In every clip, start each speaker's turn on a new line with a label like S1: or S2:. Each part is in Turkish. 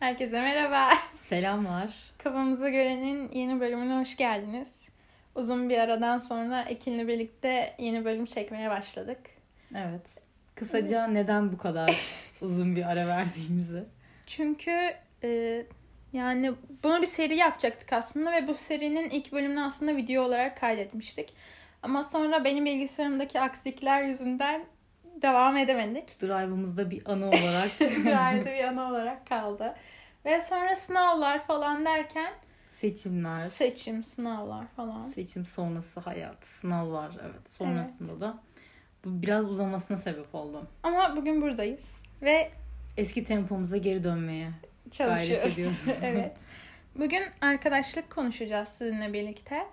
S1: Herkese merhaba.
S2: Selamlar.
S1: Kafamıza görenin yeni bölümüne hoş geldiniz. Uzun bir aradan sonra Ekin'le birlikte yeni bölüm çekmeye başladık.
S2: Evet. Kısaca neden bu kadar uzun bir ara verdiğimizi.
S1: Çünkü e, yani bunu bir seri yapacaktık aslında ve bu serinin ilk bölümünü aslında video olarak kaydetmiştik. Ama sonra benim bilgisayarımdaki aksilikler yüzünden devam edemedik.
S2: Drive'ımızda bir anı olarak.
S1: Drive'da bir anı olarak kaldı. Ve sonra sınavlar falan derken
S2: seçimler.
S1: Seçim, sınavlar falan.
S2: Seçim sonrası hayat, sınavlar evet. Sonrasında evet. da bu biraz uzamasına sebep oldu.
S1: Ama bugün buradayız ve
S2: eski tempomuza geri dönmeye
S1: çalışıyoruz. evet. Bugün arkadaşlık konuşacağız sizinle birlikte.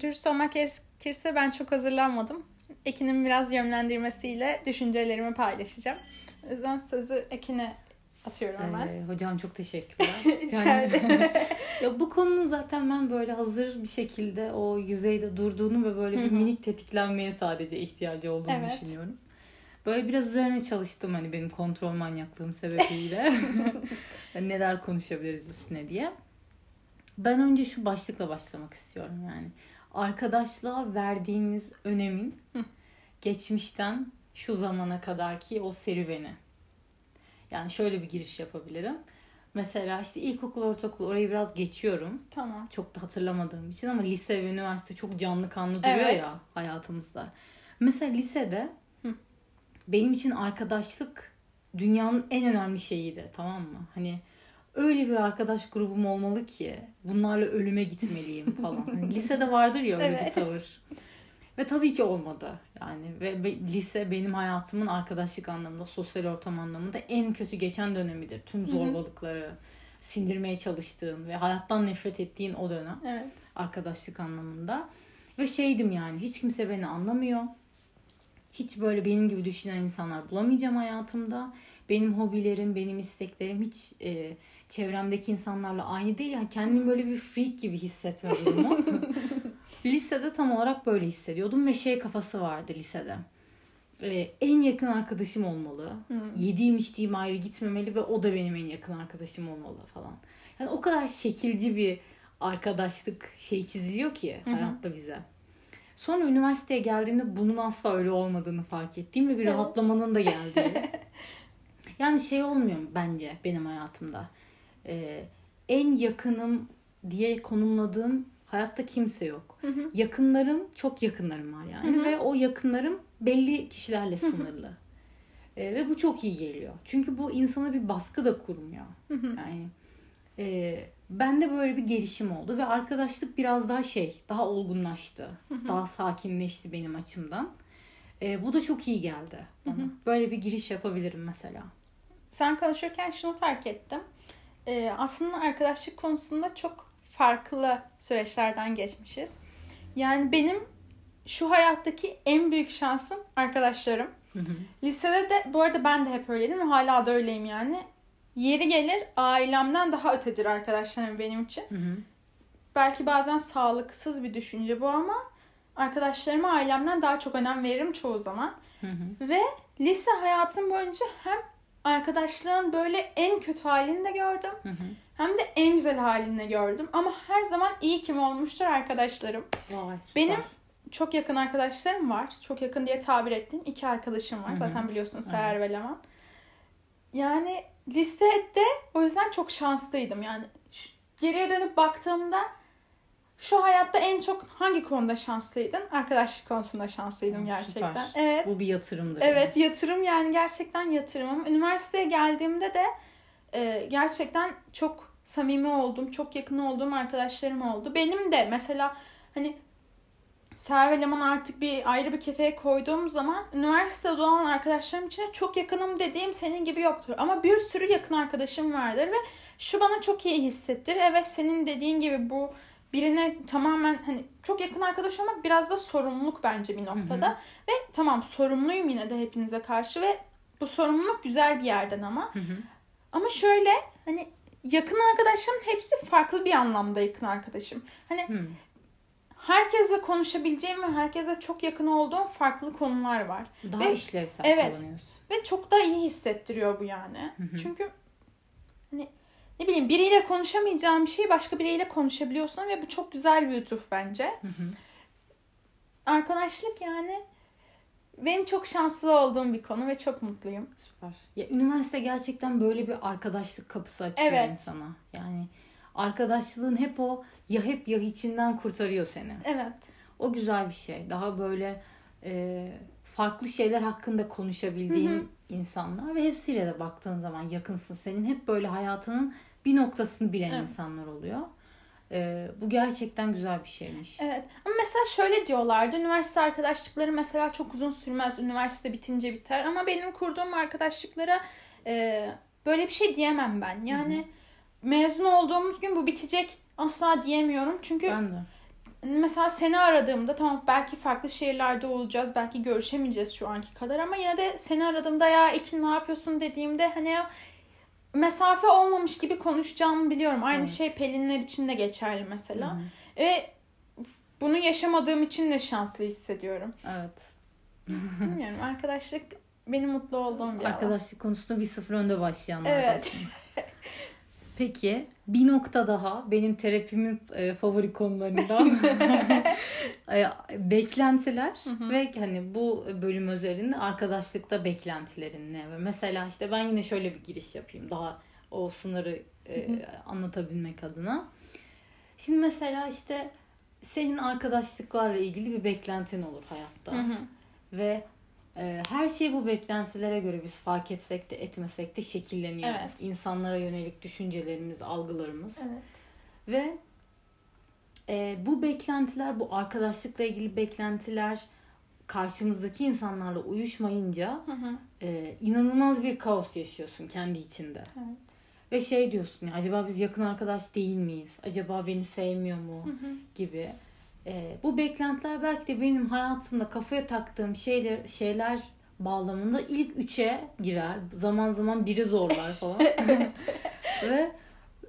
S1: Dürüst olmak gerekirse ben çok hazırlanmadım. Ekin'in biraz yönlendirmesiyle düşüncelerimi paylaşacağım. O yüzden sözü Ekin'e atıyorum hemen.
S2: Ee, hocam çok teşekkürler. yani, ya bu konunun zaten ben böyle hazır bir şekilde o yüzeyde durduğunu ve böyle bir minik tetiklenmeye sadece ihtiyacı olduğunu evet. düşünüyorum. Böyle biraz üzerine çalıştım hani benim kontrol manyaklığım sebebiyle. Neler konuşabiliriz üstüne diye. Ben önce şu başlıkla başlamak istiyorum yani. Arkadaşlığa verdiğimiz önemin geçmişten şu zamana kadar ki o serüveni. Yani şöyle bir giriş yapabilirim. Mesela işte ilkokul, ortaokul orayı biraz geçiyorum.
S1: Tamam.
S2: Çok da hatırlamadığım için ama lise ve üniversite çok canlı kanlı duruyor evet. ya hayatımızda. Mesela lisede Hı. benim için arkadaşlık dünyanın en önemli şeyiydi tamam mı? Hani öyle bir arkadaş grubum olmalı ki bunlarla ölüme gitmeliyim falan. hani lisede vardır ya öyle evet. bir tavır. Ve tabii ki olmadı. Yani ve, ve lise benim hayatımın arkadaşlık anlamında, sosyal ortam anlamında en kötü geçen dönemidir. Tüm zorbalıkları Hı-hı. sindirmeye çalıştığım ve hayattan nefret ettiğin o dönem.
S1: Evet.
S2: Arkadaşlık anlamında. Ve şeydim yani hiç kimse beni anlamıyor. Hiç böyle benim gibi düşünen insanlar bulamayacağım hayatımda. Benim hobilerim, benim isteklerim hiç e, çevremdeki insanlarla aynı değil. Yani kendimi böyle bir freak gibi hissetme durumu. lisede tam olarak böyle hissediyordum ve şey kafası vardı lisede. Ee, en yakın arkadaşım olmalı. Hmm. Yediğim içtiğim ayrı gitmemeli ve o da benim en yakın arkadaşım olmalı falan. Yani o kadar şekilci bir arkadaşlık şey çiziliyor ki Hı-hı. hayatta bize. Sonra üniversiteye geldiğimde bunun asla öyle olmadığını fark ettiğim ve bir rahatlamanın da geldiği. yani şey olmuyor bence benim hayatımda. Ee, en yakınım diye konumladığım hayatta kimse yok. Hı hı. Yakınlarım çok yakınlarım var yani hı hı. ve o yakınlarım belli kişilerle sınırlı. Hı hı. E, ve bu çok iyi geliyor. Çünkü bu insana bir baskı da kurmuyor. Hı hı. Yani e, bende böyle bir gelişim oldu ve arkadaşlık biraz daha şey, daha olgunlaştı. Hı hı. Daha sakinleşti benim açımdan. E, bu da çok iyi geldi bana. Hı hı. Böyle bir giriş yapabilirim mesela.
S1: Sen konuşurken şunu fark ettim. E, aslında arkadaşlık konusunda çok farklı süreçlerden geçmişiz. Yani benim şu hayattaki en büyük şansım arkadaşlarım. Lisede de bu arada ben de hep öyleydim ve hala da öyleyim yani. Yeri gelir ailemden daha ötedir arkadaşlarım benim için. Belki bazen sağlıksız bir düşünce bu ama arkadaşlarıma ailemden daha çok önem veririm çoğu zaman. Ve lise hayatım boyunca hem arkadaşlığın böyle en kötü halini de gördüm. Hı hı. Hem de en güzel halini gördüm. Ama her zaman iyi kim olmuştur arkadaşlarım.
S2: Vay,
S1: Benim çok yakın arkadaşlarım var. Çok yakın diye tabir ettiğim iki arkadaşım var. Hı hı. Zaten biliyorsunuz Seher evet. ve Leman. Yani listede o yüzden çok şanslıydım. Yani geriye dönüp baktığımda şu hayatta en çok hangi konuda şanslıydın? Arkadaşlık konusunda şanslıydım gerçekten.
S2: Süper. Evet. Bu bir yatırımdır.
S1: Evet yani. yatırım yani gerçekten yatırımım. Üniversiteye geldiğimde de e, gerçekten çok samimi oldum. Çok yakın olduğum arkadaşlarım oldu. Benim de mesela hani Ser ve artık bir ayrı bir kefeye koyduğum zaman üniversitede olan arkadaşlarım içinde çok yakınım dediğim senin gibi yoktur. Ama bir sürü yakın arkadaşım vardır ve şu bana çok iyi hissettir. Evet senin dediğin gibi bu birine tamamen hani çok yakın arkadaş olmak biraz da sorumluluk bence bir noktada. Hı hı. Ve tamam sorumluyum yine de hepinize karşı ve bu sorumluluk güzel bir yerden ama. Hı hı. Ama şöyle hani yakın arkadaşlarım hepsi farklı bir anlamda yakın arkadaşım. Hani hı. herkesle konuşabileceğim ve herkese çok yakın olduğum farklı konular var.
S2: Daha ve, işlevsel
S1: evet, kullanıyorsun. Ve çok da iyi hissettiriyor bu yani. Hı hı. Çünkü ne bileyim biriyle konuşamayacağım bir şeyi başka biriyle konuşabiliyorsun ve bu çok güzel bir lütuf bence.
S2: Hı hı.
S1: Arkadaşlık yani benim çok şanslı olduğum bir konu ve çok mutluyum.
S2: Süper. Ya üniversite gerçekten böyle bir arkadaşlık kapısı açıyor
S1: Evet.
S2: insana. Yani arkadaşlığın hep o ya hep ya hiçinden kurtarıyor seni.
S1: Evet.
S2: O güzel bir şey. Daha böyle e, farklı şeyler hakkında konuşabildiğin
S1: Hı hı.
S2: İnsanlar ve hepsiyle de baktığın zaman yakınsın. Senin hep böyle hayatının bir noktasını bilen
S1: Evet.
S2: insanlar oluyor. E, bu gerçekten güzel bir şeymiş.
S1: Evet. Ama mesela şöyle diyorlardı. Üniversite arkadaşlıkları mesela çok uzun sürmez. Üniversite bitince biter. Ama benim kurduğum arkadaşlıklara e, böyle bir şey diyemem ben. Yani mezun olduğumuz gün bu bitecek asla diyemiyorum. Çünkü
S2: Ben de.
S1: Mesela seni aradığımda tamam belki farklı şehirlerde olacağız. Belki görüşemeyeceğiz şu anki kadar ama yine de seni aradığımda ya Ekin ne yapıyorsun dediğimde hani ya mesafe olmamış gibi konuşacağımı biliyorum. Aynı
S2: Evet.
S1: şey Pelinler için de geçerli mesela.
S2: hı.
S1: Ve bunu yaşamadığım için de şanslı hissediyorum.
S2: Evet.
S1: Bilmiyorum arkadaşlık benim mutlu olduğum bir alan.
S2: Arkadaşlık konusunda bir sıfır önde başlayanlar.
S1: Evet.
S2: Peki bir nokta daha benim terapimin e, favori konularından E, beklentiler
S1: hı.
S2: ve hani bu bölüm özelinde arkadaşlıkta beklentilerin ne? Ve Mesela işte ben yine şöyle bir giriş yapayım daha o sınırı e,
S1: Hı hı.
S2: anlatabilmek adına. Şimdi mesela işte senin arkadaşlıklarla ilgili bir beklentin olur hayatta.
S1: Hı hı.
S2: Ve e, her şey bu beklentilere göre biz fark etsek de etmesek de şekilleniyor.
S1: Evet.
S2: İnsanlara yönelik düşüncelerimiz, algılarımız.
S1: Evet.
S2: Ve e, bu beklentiler, bu arkadaşlıkla ilgili beklentiler karşımızdaki insanlarla uyuşmayınca
S1: Hı hı.
S2: e, inanılmaz bir kaos yaşıyorsun kendi içinde.
S1: Evet.
S2: Ve şey diyorsun ya acaba biz yakın arkadaş değil miyiz? Acaba beni sevmiyor mu?
S1: Hı hı.
S2: gibi. Ee, bu beklentiler belki de benim hayatımda kafaya taktığım şeyler şeyler bağlamında ilk üçe girer. Zaman zaman biri zorlar falan. Ve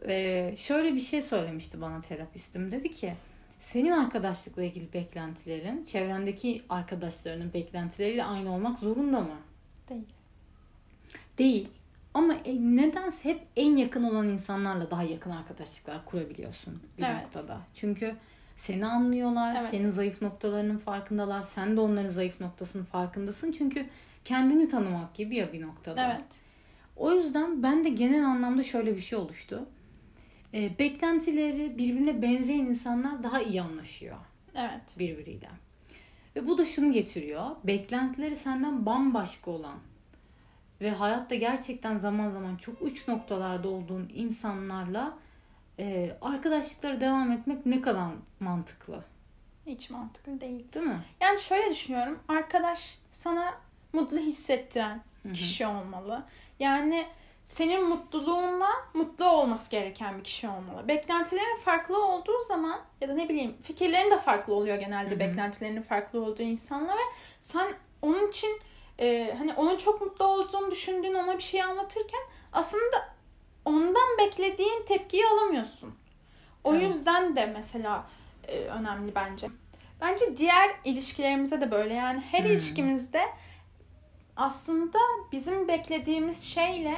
S2: e, şöyle bir şey söylemişti bana terapistim. Dedi ki senin arkadaşlıkla ilgili beklentilerin çevrendeki arkadaşlarının beklentileriyle aynı olmak zorunda mı?
S1: Değil.
S2: Değil. Ama e, nedense hep en yakın olan insanlarla daha yakın arkadaşlıklar kurabiliyorsun bir
S1: Evet.
S2: noktada. Çünkü seni anlıyorlar,
S1: Evet.
S2: senin zayıf noktalarının farkındalar, sen de onların zayıf noktasının farkındasın. Çünkü kendini tanımak gibi ya bir noktada.
S1: Evet.
S2: O yüzden ben de genel anlamda şöyle bir şey oluştu. E, beklentileri birbirine benzeyen insanlar daha iyi anlaşıyor
S1: Evet.
S2: birbiriyle. Ve bu da şunu getiriyor. Beklentileri senden bambaşka olan ve hayatta gerçekten zaman zaman çok uç noktalarda olduğun insanlarla e, arkadaşlıklara devam etmek ne kadar mantıklı.
S1: Hiç mantıklı değil.
S2: Değil mi?
S1: Yani şöyle düşünüyorum. Arkadaş sana mutlu hissettiren
S2: Hı hı.
S1: kişi olmalı. Yani senin mutluluğunla mutlu olması gereken bir kişi olmalı. Beklentilerin farklı olduğu zaman ya da ne bileyim fikirlerin de farklı oluyor genelde
S2: Hı hı.
S1: beklentilerinin farklı olduğu insanla ve sen onun için e, hani onun çok mutlu olduğunu düşündüğün ona bir şey anlatırken aslında ondan beklediğin tepkiyi alamıyorsun. O
S2: Evet.
S1: yüzden de mesela e, önemli bence. Bence diğer ilişkilerimize de böyle yani her
S2: Hmm.
S1: ilişkimizde aslında bizim beklediğimiz şeyle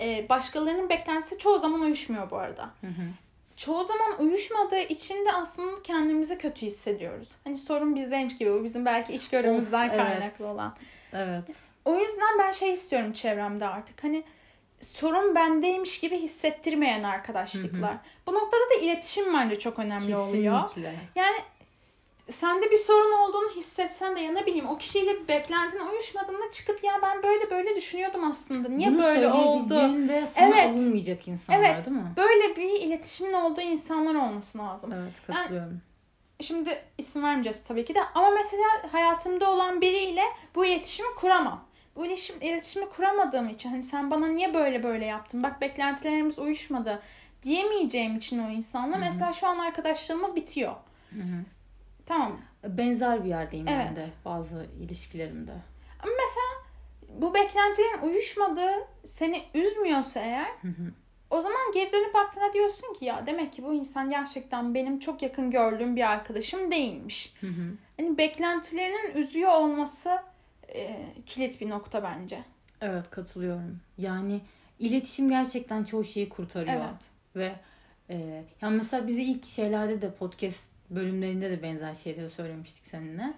S1: e, başkalarının beklentisi çoğu zaman uyuşmuyor bu arada.
S2: Hı hı.
S1: Çoğu zaman uyuşmadığı için de aslında kendimizi kötü hissediyoruz. Hani sorun bizdeymiş gibi bu bizim belki içgörümüzden
S2: Of, evet.
S1: kaynaklı olan.
S2: Evet.
S1: O yüzden ben şey istiyorum çevremde artık hani sorun bendeymiş gibi hissettirmeyen arkadaşlıklar. Bu noktada da iletişim bence çok önemli oluyor.
S2: Kesinlikle.
S1: Yani sende bir sorun olduğunu hissetsen de ya ne bileyim o kişiyle beklentin uyuşmadığında çıkıp ya ben böyle böyle düşünüyordum aslında. Niye
S2: Bunu
S1: böyle oldu?
S2: sana
S1: Evet.
S2: alınmayacak insanlar
S1: Evet.
S2: değil mi?
S1: Böyle bir iletişimin olduğu insanlar olması lazım.
S2: Evet katılıyorum.
S1: Şimdi isim vermeyeceğiz tabii ki de ama mesela hayatımda olan biriyle bu iletişimi kuramam. Bu iletişim, iletişimi kuramadığım için hani sen bana niye böyle böyle yaptın? Bak beklentilerimiz uyuşmadı diyemeyeceğim için o insanla mesela şu an arkadaşlığımız bitiyor.
S2: Hı hı.
S1: Tamam.
S2: Benzer bir yerdeyim ben
S1: Evet.
S2: de bazı ilişkilerimde.
S1: Ama mesela bu beklentilerin uyuşmadığı seni üzmüyorsa eğer
S2: Hı hı.
S1: o zaman geri dönüp baktığında diyorsun ki ya demek ki bu insan gerçekten benim çok yakın gördüğüm bir arkadaşım değilmiş.
S2: Hı hı.
S1: Hani beklentilerinin üzüyor olması e, kilit bir nokta bence.
S2: Evet katılıyorum. Yani iletişim gerçekten çoğu şeyi kurtarıyor.
S1: Evet.
S2: Ve e, yani mesela bize ilk şeylerde de podcast bölümlerinde de benzer şeyleri söylemiştik seninle.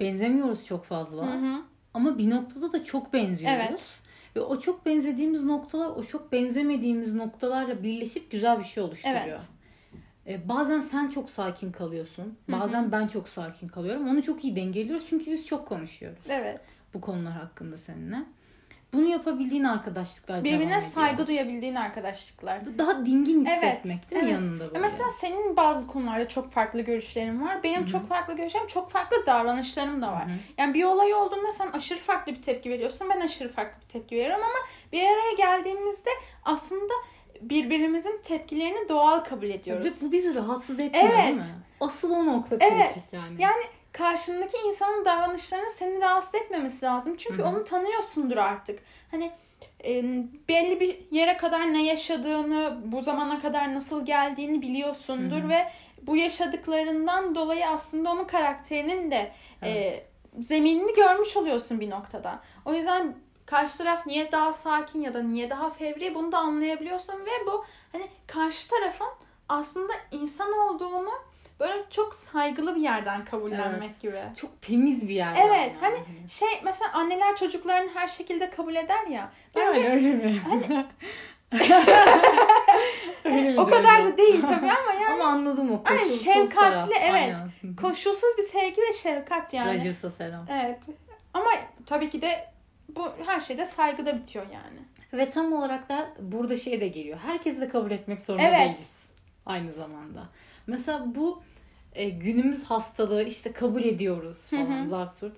S2: Benzemiyoruz çok fazla.
S1: Hı hı.
S2: Ama bir noktada da çok benziyoruz.
S1: Evet.
S2: Ve o çok benzediğimiz noktalar o çok benzemediğimiz noktalarla birleşip güzel bir şey oluşturuyor.
S1: Evet.
S2: E, bazen sen çok sakin kalıyorsun. Bazen ben çok sakin kalıyorum. Onu çok iyi dengeliyoruz çünkü biz çok konuşuyoruz
S1: Evet.
S2: bu konular hakkında seninle. Bunu yapabildiğin arkadaşlıklar
S1: Birbirine saygı duyabildiğin arkadaşlıklar.
S2: Daha dingin
S1: Evet,
S2: hissetmek değil mi
S1: evet.
S2: yanında böyle?
S1: Ya Mesela senin bazı konularda çok farklı görüşlerin var. Benim çok farklı görüşlerim, çok farklı davranışlarım da var.
S2: Hı hı.
S1: Yani bir olay olduğunda sen aşırı farklı bir tepki veriyorsun. Ben aşırı farklı bir tepki veriyorum ama bir araya geldiğimizde aslında birbirimizin tepkilerini doğal kabul ediyoruz.
S2: Bu bizi rahatsız etmiyor değil
S1: Evet.
S2: mi? Asıl o nokta
S1: Evet.
S2: kritik yani.
S1: Yani karşındaki insanın davranışlarının seni rahatsız etmemesi lazım. Çünkü
S2: Hı hı.
S1: onu tanıyorsundur artık. Hani e, belli bir yere kadar ne yaşadığını, bu zamana kadar nasıl geldiğini biliyorsundur
S2: Hı hı.
S1: ve bu yaşadıklarından dolayı aslında onun karakterinin de
S2: Evet.
S1: e, zeminini görmüş oluyorsun bir noktada. O yüzden karşı taraf niye daha sakin ya da niye daha fevri bunu da anlayabiliyorsun ve bu hani karşı tarafın aslında insan olduğunu böyle çok saygılı bir yerden kabullenmek
S2: Evet.
S1: gibi.
S2: Çok temiz bir yer.
S1: Evet, hani Şey mesela anneler çocuklarını her şekilde kabul eder ya. Bence
S2: Yani öyle mi? öyle mi
S1: o kadar da değil tabii ama yani
S2: Ama anladım o koşulsuz
S1: şefkatli,
S2: taraf.
S1: evet.
S2: Aynen.
S1: koşulsuz bir sevgi ve şefkat yani.
S2: Rogers'a selam.
S1: Evet. Ama tabii ki de bu her şeyde saygıda bitiyor yani.
S2: Ve tam olarak da burada şey de geliyor. Herkesi de kabul etmek zorunda
S1: Evet.
S2: değiliz. Aynı zamanda. Mesela bu e, günümüz hastalığı işte kabul ediyoruz
S1: Hı
S2: falan
S1: hı.
S2: zart surt.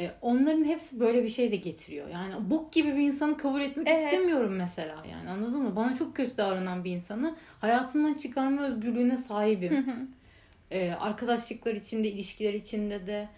S2: E, onların hepsi böyle bir şey de getiriyor. Yani bok gibi bir insanı kabul etmek
S1: Evet.
S2: istemiyorum mesela yani anladın mı? Bana çok kötü davranan bir insanı hayatımdan çıkarma özgürlüğüne sahibim. e, arkadaşlıklar içinde, ilişkiler içinde de,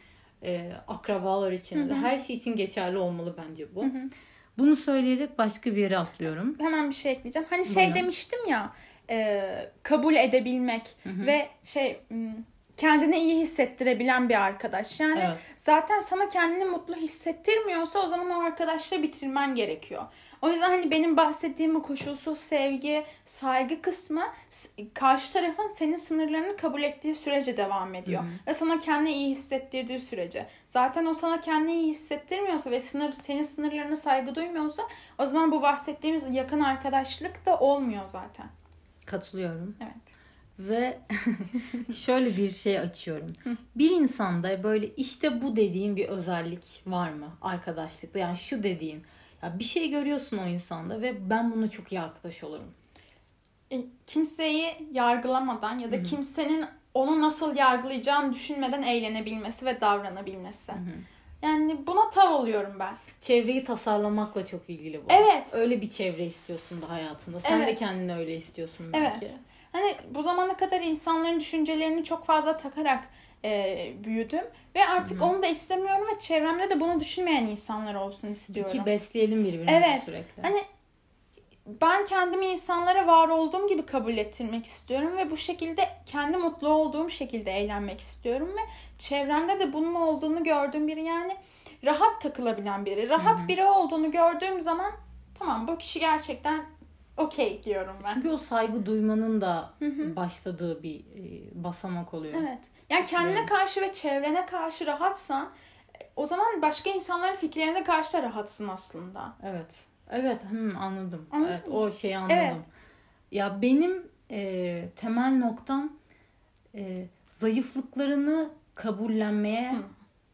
S2: e, akrabalar içinde de her şey için geçerli olmalı bence bu.
S1: Hı hı.
S2: Bunu söyleyerek başka bir yere atlıyorum.
S1: Hemen bir şey ekleyeceğim. Hani şey
S2: Buyurun.
S1: demiştim ya e, kabul edebilmek
S2: hı.
S1: ve şey m, kendini iyi hissettirebilen bir arkadaş. Yani
S2: Evet.
S1: zaten sana kendini mutlu hissettirmiyorsa o zaman o arkadaşla bitirmen gerekiyor. O yüzden hani benim bahsettiğim bu koşulsuz sevgi, saygı kısmı karşı tarafın senin sınırlarını kabul ettiği sürece devam ediyor. Ve sana kendini iyi hissettirdiği sürece. Zaten o sana kendini iyi hissettirmiyorsa ve sınır senin sınırlarına saygı duymuyorsa o zaman bu bahsettiğimiz yakın arkadaşlık da olmuyor zaten.
S2: Katılıyorum.
S1: Evet.
S2: Ve şöyle bir şey açıyorum. Bir insanda böyle işte bu dediğin bir özellik var mı arkadaşlıkta? Yani şu dediğin. Ya bir şey görüyorsun o insanda ve ben bununla çok iyi arkadaş olurum.
S1: E, kimseyi yargılamadan ya da kimsenin onu nasıl yargılayacağını düşünmeden eğlenebilmesi ve davranabilmesi. Yani buna tav oluyorum ben.
S2: Çevreyi tasarlamakla çok ilgili bu.
S1: Evet.
S2: Öyle bir çevre istiyorsun da hayatında. Sen de
S1: Evet.
S2: kendini öyle istiyorsun belki.
S1: Evet. Hani bu zamana kadar insanların düşüncelerini çok fazla takarak e, büyüdüm ve artık onu da istemiyorum ve çevremde de bunu düşünmeyen insanlar olsun istiyorum.
S2: Ki besleyelim birbirimizi
S1: Evet.
S2: sürekli.
S1: Hani ben kendimi insanlara var olduğum gibi kabul ettirmek istiyorum ve bu şekilde kendi mutlu olduğum şekilde eğlenmek istiyorum ve çevremde de bunun olduğunu gördüğüm biri yani rahat takılabilen biri, rahat biri olduğunu gördüğüm zaman tamam bu kişi gerçekten okey diyorum ben.
S2: Çünkü o saygı duymanın da başladığı bir e, basamak oluyor.
S1: Evet. Yani kendine karşı ve çevrene karşı rahatsan o zaman başka insanların fikirlerine karşı da rahatsın aslında.
S2: Evet. Evet hmm, anladım.
S1: Anladın
S2: evet o şeyi anladım.
S1: Evet.
S2: Ya benim e, temel noktam e, zayıflıklarını kabullenmeye
S1: Hı.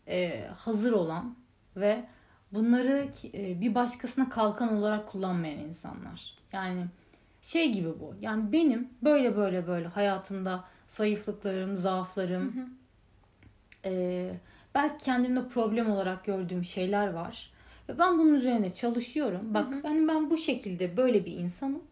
S2: e, hazır olan ve bunları e, bir başkasına kalkan olarak kullanmayan insanlar. Yani şey gibi bu. Yani benim böyle böyle böyle hayatımda zayıflıklarım, zaaflarım, e, belki kendimde problem olarak gördüğüm şeyler var. Ve ben bunun üzerine çalışıyorum. Bak ben ben bu şekilde böyle bir insanım.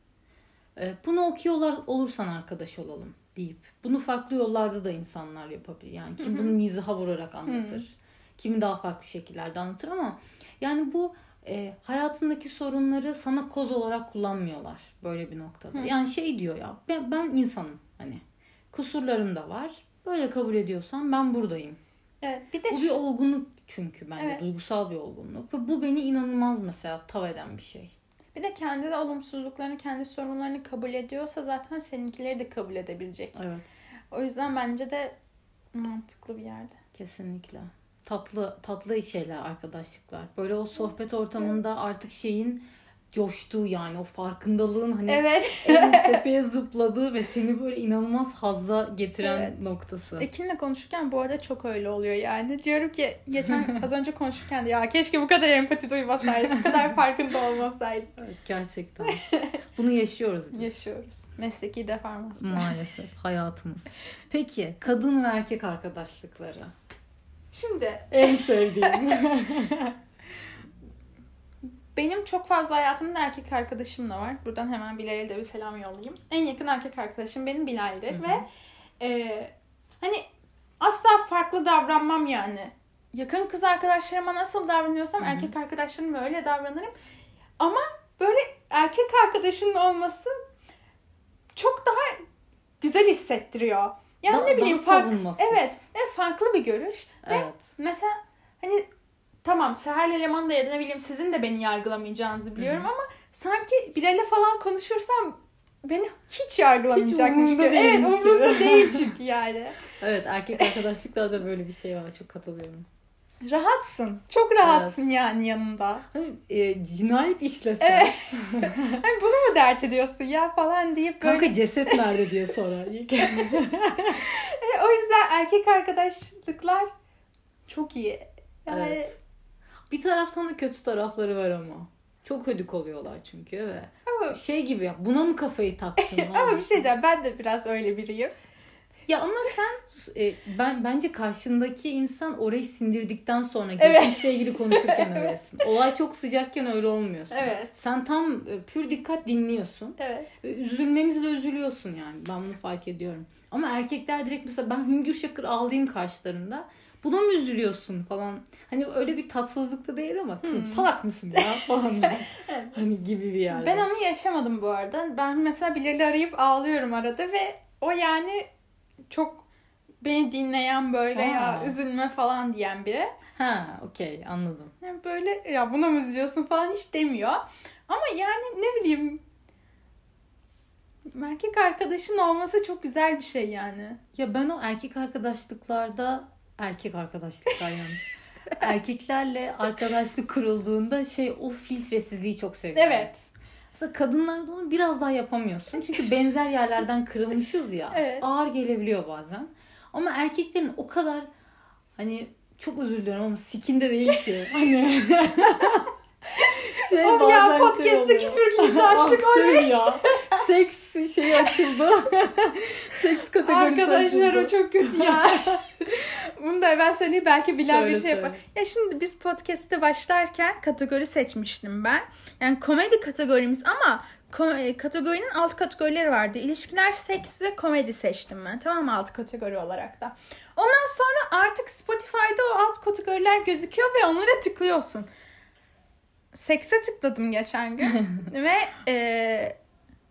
S2: E, bunu okuyorlar olursan arkadaş olalım deyip bunu farklı yollarda da insanlar yapabilir. Yani kim bunu mizaha vurarak anlatır. Kimi daha farklı şekillerde anlatır ama yani bu e, hayatındaki sorunları sana koz olarak kullanmıyorlar böyle bir noktada. Yani şey diyor ya ben, ben insanım hani kusurlarım da var. Böyle kabul ediyorsan ben buradayım.
S1: Evet. Bir de
S2: Bu
S1: şu-
S2: bir olgunluk çünkü bence
S1: Evet.
S2: duygusal bir olgunluk ve bu beni inanılmaz mesela tav eden bir şey.
S1: Bir de kendi de olumsuzluklarını, kendi sorunlarını kabul ediyorsa zaten seninkileri de kabul edebilecek.
S2: Evet.
S1: O yüzden bence de mantıklı bir yerde.
S2: Kesinlikle. Tatlı tatlı şeyler arkadaşlıklar. Böyle o sohbet ortamında artık şeyin coştuğu yani o farkındalığın hani
S1: Evet.
S2: en tepeye zıpladığı ve seni böyle inanılmaz hazza getiren
S1: Evet.
S2: noktası.
S1: Ekin'le konuşurken bu arada çok öyle oluyor yani. Diyorum ki geçen az önce konuşurken de ya keşke bu kadar empati duymasaydık. Bu kadar farkında olmasaydık.
S2: Evet gerçekten. Bunu yaşıyoruz biz.
S1: Yaşıyoruz. Mesleki deformasyon.
S2: Maalesef hayatımız. Peki kadın ve erkek arkadaşlıkları.
S1: Şimdi
S2: En sevdiğim.
S1: benim çok fazla hayatımda erkek arkadaşım da var. Buradan hemen Bilal'e de bir selam yollayayım. En yakın erkek arkadaşım benim Bilal'dir
S2: Hı hı.
S1: ve e, hani asla farklı davranmam yani. Yakın kız arkadaşlarıma nasıl davranıyorsam
S2: Hı hı.
S1: erkek arkadaşlarıma öyle davranırım. Ama böyle erkek arkadaşının olması çok daha güzel hissettiriyor. Yani
S2: Da-
S1: ne bileyim
S2: daha
S1: fark,
S2: savunmasız.
S1: evet, evet farklı bir görüş.
S2: Evet.
S1: Mesela hani tamam Seher'le Leman da ya da ne bileyim sizin de beni yargılamayacağınızı biliyorum
S2: Hı hı.
S1: ama sanki Bilal'le falan konuşursam beni hiç yargılamayacakmış
S2: Hiç
S1: gibi. Evet umurumda değil çünkü yani.
S2: Evet erkek arkadaşlıklarda böyle bir şey var. Çok katılıyorum.
S1: Rahatsın. Çok rahatsın yani yanında.
S2: Hani e, cinayet işlesen.
S1: Evet. Hani bunu mu dert ediyorsun ya falan deyip böyle.
S2: Kanka ceset nerede diye sorar. ilk.
S1: E, o yüzden erkek arkadaşlıklar çok iyi. Yani
S2: Evet. Bir taraftan da kötü tarafları var ama. Çok hödük oluyorlar çünkü ve
S1: ama,
S2: şey gibi ya buna mı kafayı taktın?
S1: ama bir şey diyeceğim ben de biraz öyle biriyim.
S2: Ya ama sen e, ben bence karşındaki insan orayı sindirdikten sonra
S1: Evet.
S2: geçmişle ilgili konuşurken öylesin. Olay çok sıcakken öyle olmuyorsun.
S1: Evet.
S2: Sen tam e, pür dikkat dinliyorsun.
S1: Evet.
S2: Ve üzülmemizle üzülüyorsun yani. Ben bunu fark ediyorum. Ama erkekler direkt mesela ben hüngür şakır ağlayayım karşılarında. Buna mı üzülüyorsun falan. Hani öyle bir tatsızlık da değil ama kızım salak mısın ya falan.
S1: Evet.
S2: hani gibi bir yerde.
S1: Ben onu yaşamadım bu arada. Ben mesela birileri arayıp ağlıyorum arada ve o yani çok beni dinleyen böyle ya
S2: Ha.
S1: üzülme falan diyen biri.
S2: Ha okey anladım.
S1: Yani böyle ya buna mı üzülüyorsun falan hiç demiyor. Ama yani ne bileyim erkek arkadaşın olması çok güzel bir şey yani.
S2: Ya ben o erkek arkadaşlıklarda erkek arkadaşlıklar yani. Erkeklerle arkadaşlık kurulduğunda şey o filtresizliği çok seviyorum.
S1: Evet.
S2: Mesela kadınlarda onu biraz daha yapamıyorsun. Çünkü benzer yerlerden kırılmışız ya.
S1: Evet.
S2: Ağır gelebiliyor bazen. Ama erkeklerin o kadar hani çok özür diliyorum ama sikinde değil ki. Hani şey
S1: Of ya
S2: bazen
S1: podcast'te
S2: şey oluyor.
S1: küfür girdi aşık
S2: Ah, söyle ya. Seks şeyi açıldı. Seks kategorisi
S1: Arkadaşlar o
S2: açıldı.
S1: çok kötü ya. Bunu da ben söyleyeyim belki Bilal
S2: Söyle,
S1: bir şey yapar. Ya şimdi biz podcast'te başlarken kategori seçmiştim ben. Yani komedi kategorimiz ama ko- e, kategorinin alt kategorileri vardı. İlişkiler, seks ve komedi seçtim ben. Tamam mı? alt kategori olarak da. Ondan sonra artık Spotify'da o alt kategoriler gözüküyor ve onlara tıklıyorsun. Sekse tıkladım geçen gün. ve e,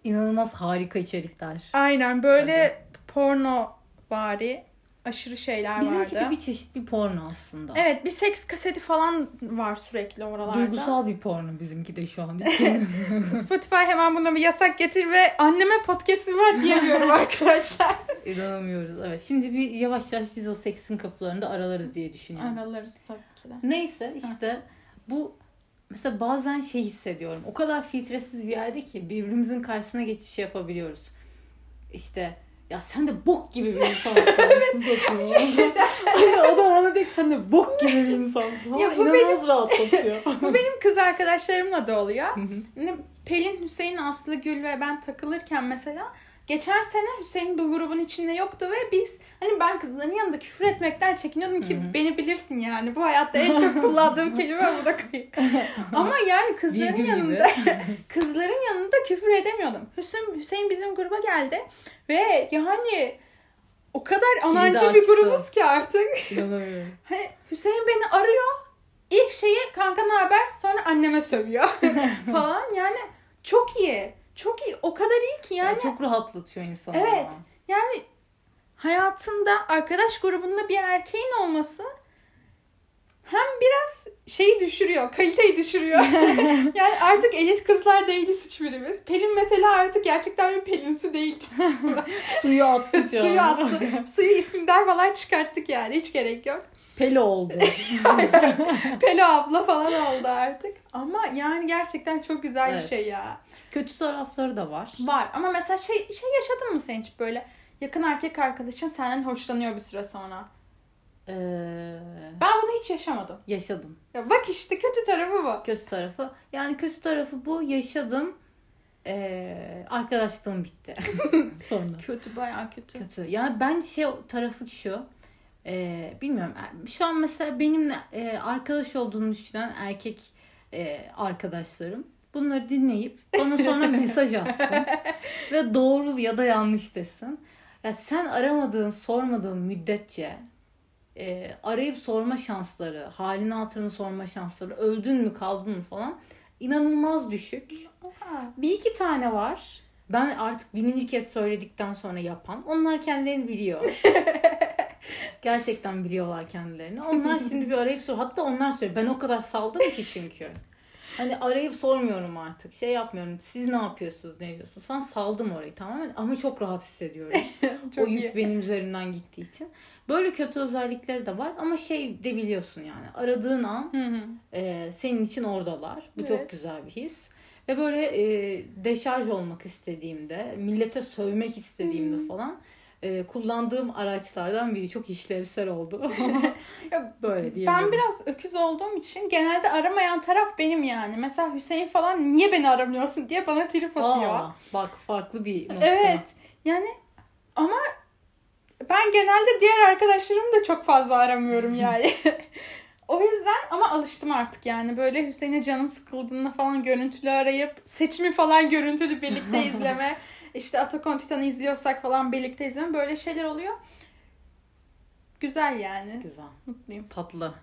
S2: İnanılmaz harika içerikler.
S1: aynen böyle porno bari aşırı şeyler
S2: Bizimki
S1: vardı.
S2: de bir çeşit bir porno aslında.
S1: Evet bir seks kaseti falan var sürekli oralarda.
S2: Duygusal bir porno bizimki de şu an.
S1: Spotify hemen buna bir yasak getir ve anneme podcast'im var diyemiyorum arkadaşlar.
S2: İnanamıyoruz. Evet. Şimdi bir yavaş yavaş biz o seksin kapılarında aralarız diye düşünüyorum.
S1: Aralarız tabii ki de.
S2: Neyse işte bu mesela bazen şey hissediyorum. O kadar filtresiz bir yerde ki birbirimizin karşısına geçip şey yapabiliyoruz. İşte ya sen de bok gibi bir insansın. Hani adam bana diyor ki sen de bok gibi bir insansın.
S1: Ya bu
S2: İnanılmaz rahatlatıyor.
S1: Bu benim kız arkadaşlarımla da oluyor.
S2: Hı
S1: Pelin, Hüseyin, Aslı, Gül ve ben takılırken mesela geçen sene Hüseyin bu grubun içinde yoktu ve biz hani ben kızların yanında küfür etmekten çekiniyordum ki
S2: Hı hı.
S1: beni bilirsin yani bu hayatta en çok kullandığım kelime bu da kayıp. Ama yani kızların
S2: gibi.
S1: yanında kızların yanında küfür edemiyordum. Hüseyin, Hüseyin bizim gruba geldi ve yani o kadar anancı bir grubuz ki artık.
S2: İnanamıyorum.
S1: Hani Hüseyin beni arıyor. İlk şeyi kanka ne haber? Sonra anneme sövüyor falan. Yani çok iyi. Çok iyi. O kadar iyi ki yani.
S2: Yani çok rahatlatıyor insanı.
S1: Evet.
S2: ama.
S1: Yani hayatında arkadaş grubunda bir erkeğin olması hem biraz şeyi düşürüyor, kaliteyi düşürüyor. yani artık elit kızlar değiliz hiçbirimiz. Pelin mesela artık gerçekten bir Pelin su değil.
S2: Suyu attı
S1: Suyu attı. Suyu isimden falan çıkarttık yani hiç gerek yok.
S2: Pelo oldu.
S1: Pelo abla falan oldu artık. Ama yani gerçekten çok güzel
S2: Evet.
S1: bir şey ya.
S2: Kötü tarafları da var.
S1: Var ama mesela şey şey yaşadın mı sen hiç böyle yakın erkek arkadaşın senden hoşlanıyor bir süre sonra?
S2: Ee,
S1: Ben bunu hiç yaşamadım.
S2: yaşadım.
S1: Ya bak işte kötü tarafı bu.
S2: Kötü tarafı. Yani kötü tarafı bu. Yaşadım. Ee, arkadaşlığım bitti. Sonra.
S1: Kötü bayağı kötü.
S2: Kötü. Yani bence şey tarafı şu. e, bilmiyorum. Şu an mesela benimle e, arkadaş olduğunu düşünen erkek e, arkadaşlarım bunları dinleyip bana sonra mesaj atsın ve doğru ya da yanlış desin. Ya sen aramadığın, sormadığın müddetçe e, arayıp sorma şansları, halini hatırını sorma şansları, öldün mü kaldın mı falan inanılmaz düşük. Bir iki tane var. Ben artık bininci kez söyledikten sonra yapan. Onlar kendilerini biliyor. Gerçekten biliyorlar kendilerini. Onlar şimdi bir arayıp sor. Hatta onlar söylüyor. Ben o kadar saldım ki çünkü. Hani arayıp sormuyorum artık. Şey yapmıyorum. Siz ne yapıyorsunuz, ne ediyorsunuz falan. Saldım orayı tamamen. Ama çok rahat hissediyorum.
S1: Çok
S2: o yük
S1: iyi.
S2: benim üzerimden gittiği için. Böyle kötü özellikleri de var. Ama şey de biliyorsun yani. Aradığın an
S1: Hı hı.
S2: e, senin için oradalar. Bu
S1: Evet.
S2: çok güzel bir his. Ve böyle e, deşarj olmak istediğimde, millete sövmek istediğimde falan e, kullandığım araçlardan biri çok işlevsel oldu.
S1: Ya
S2: böyle diyebilirim.
S1: Ben biraz öküz olduğum için genelde aramayan taraf benim yani. Mesela Hüseyin falan niye beni aramıyorsun diye bana trip atıyor.
S2: Aa, bak farklı bir nokta.
S1: Evet. Yani ama ben genelde diğer arkadaşlarımı da çok fazla aramıyorum yani. o yüzden ama alıştım artık yani. Böyle Hüseyin'e canım sıkıldığında falan görüntülü arayıp seçimi falan görüntülü birlikte izleme. İşte Atakon Titan'ı izliyorsak falan birlikte izleme. Böyle şeyler oluyor. Güzel yani.
S2: Güzel.
S1: Mutluyum.
S2: Tatlı.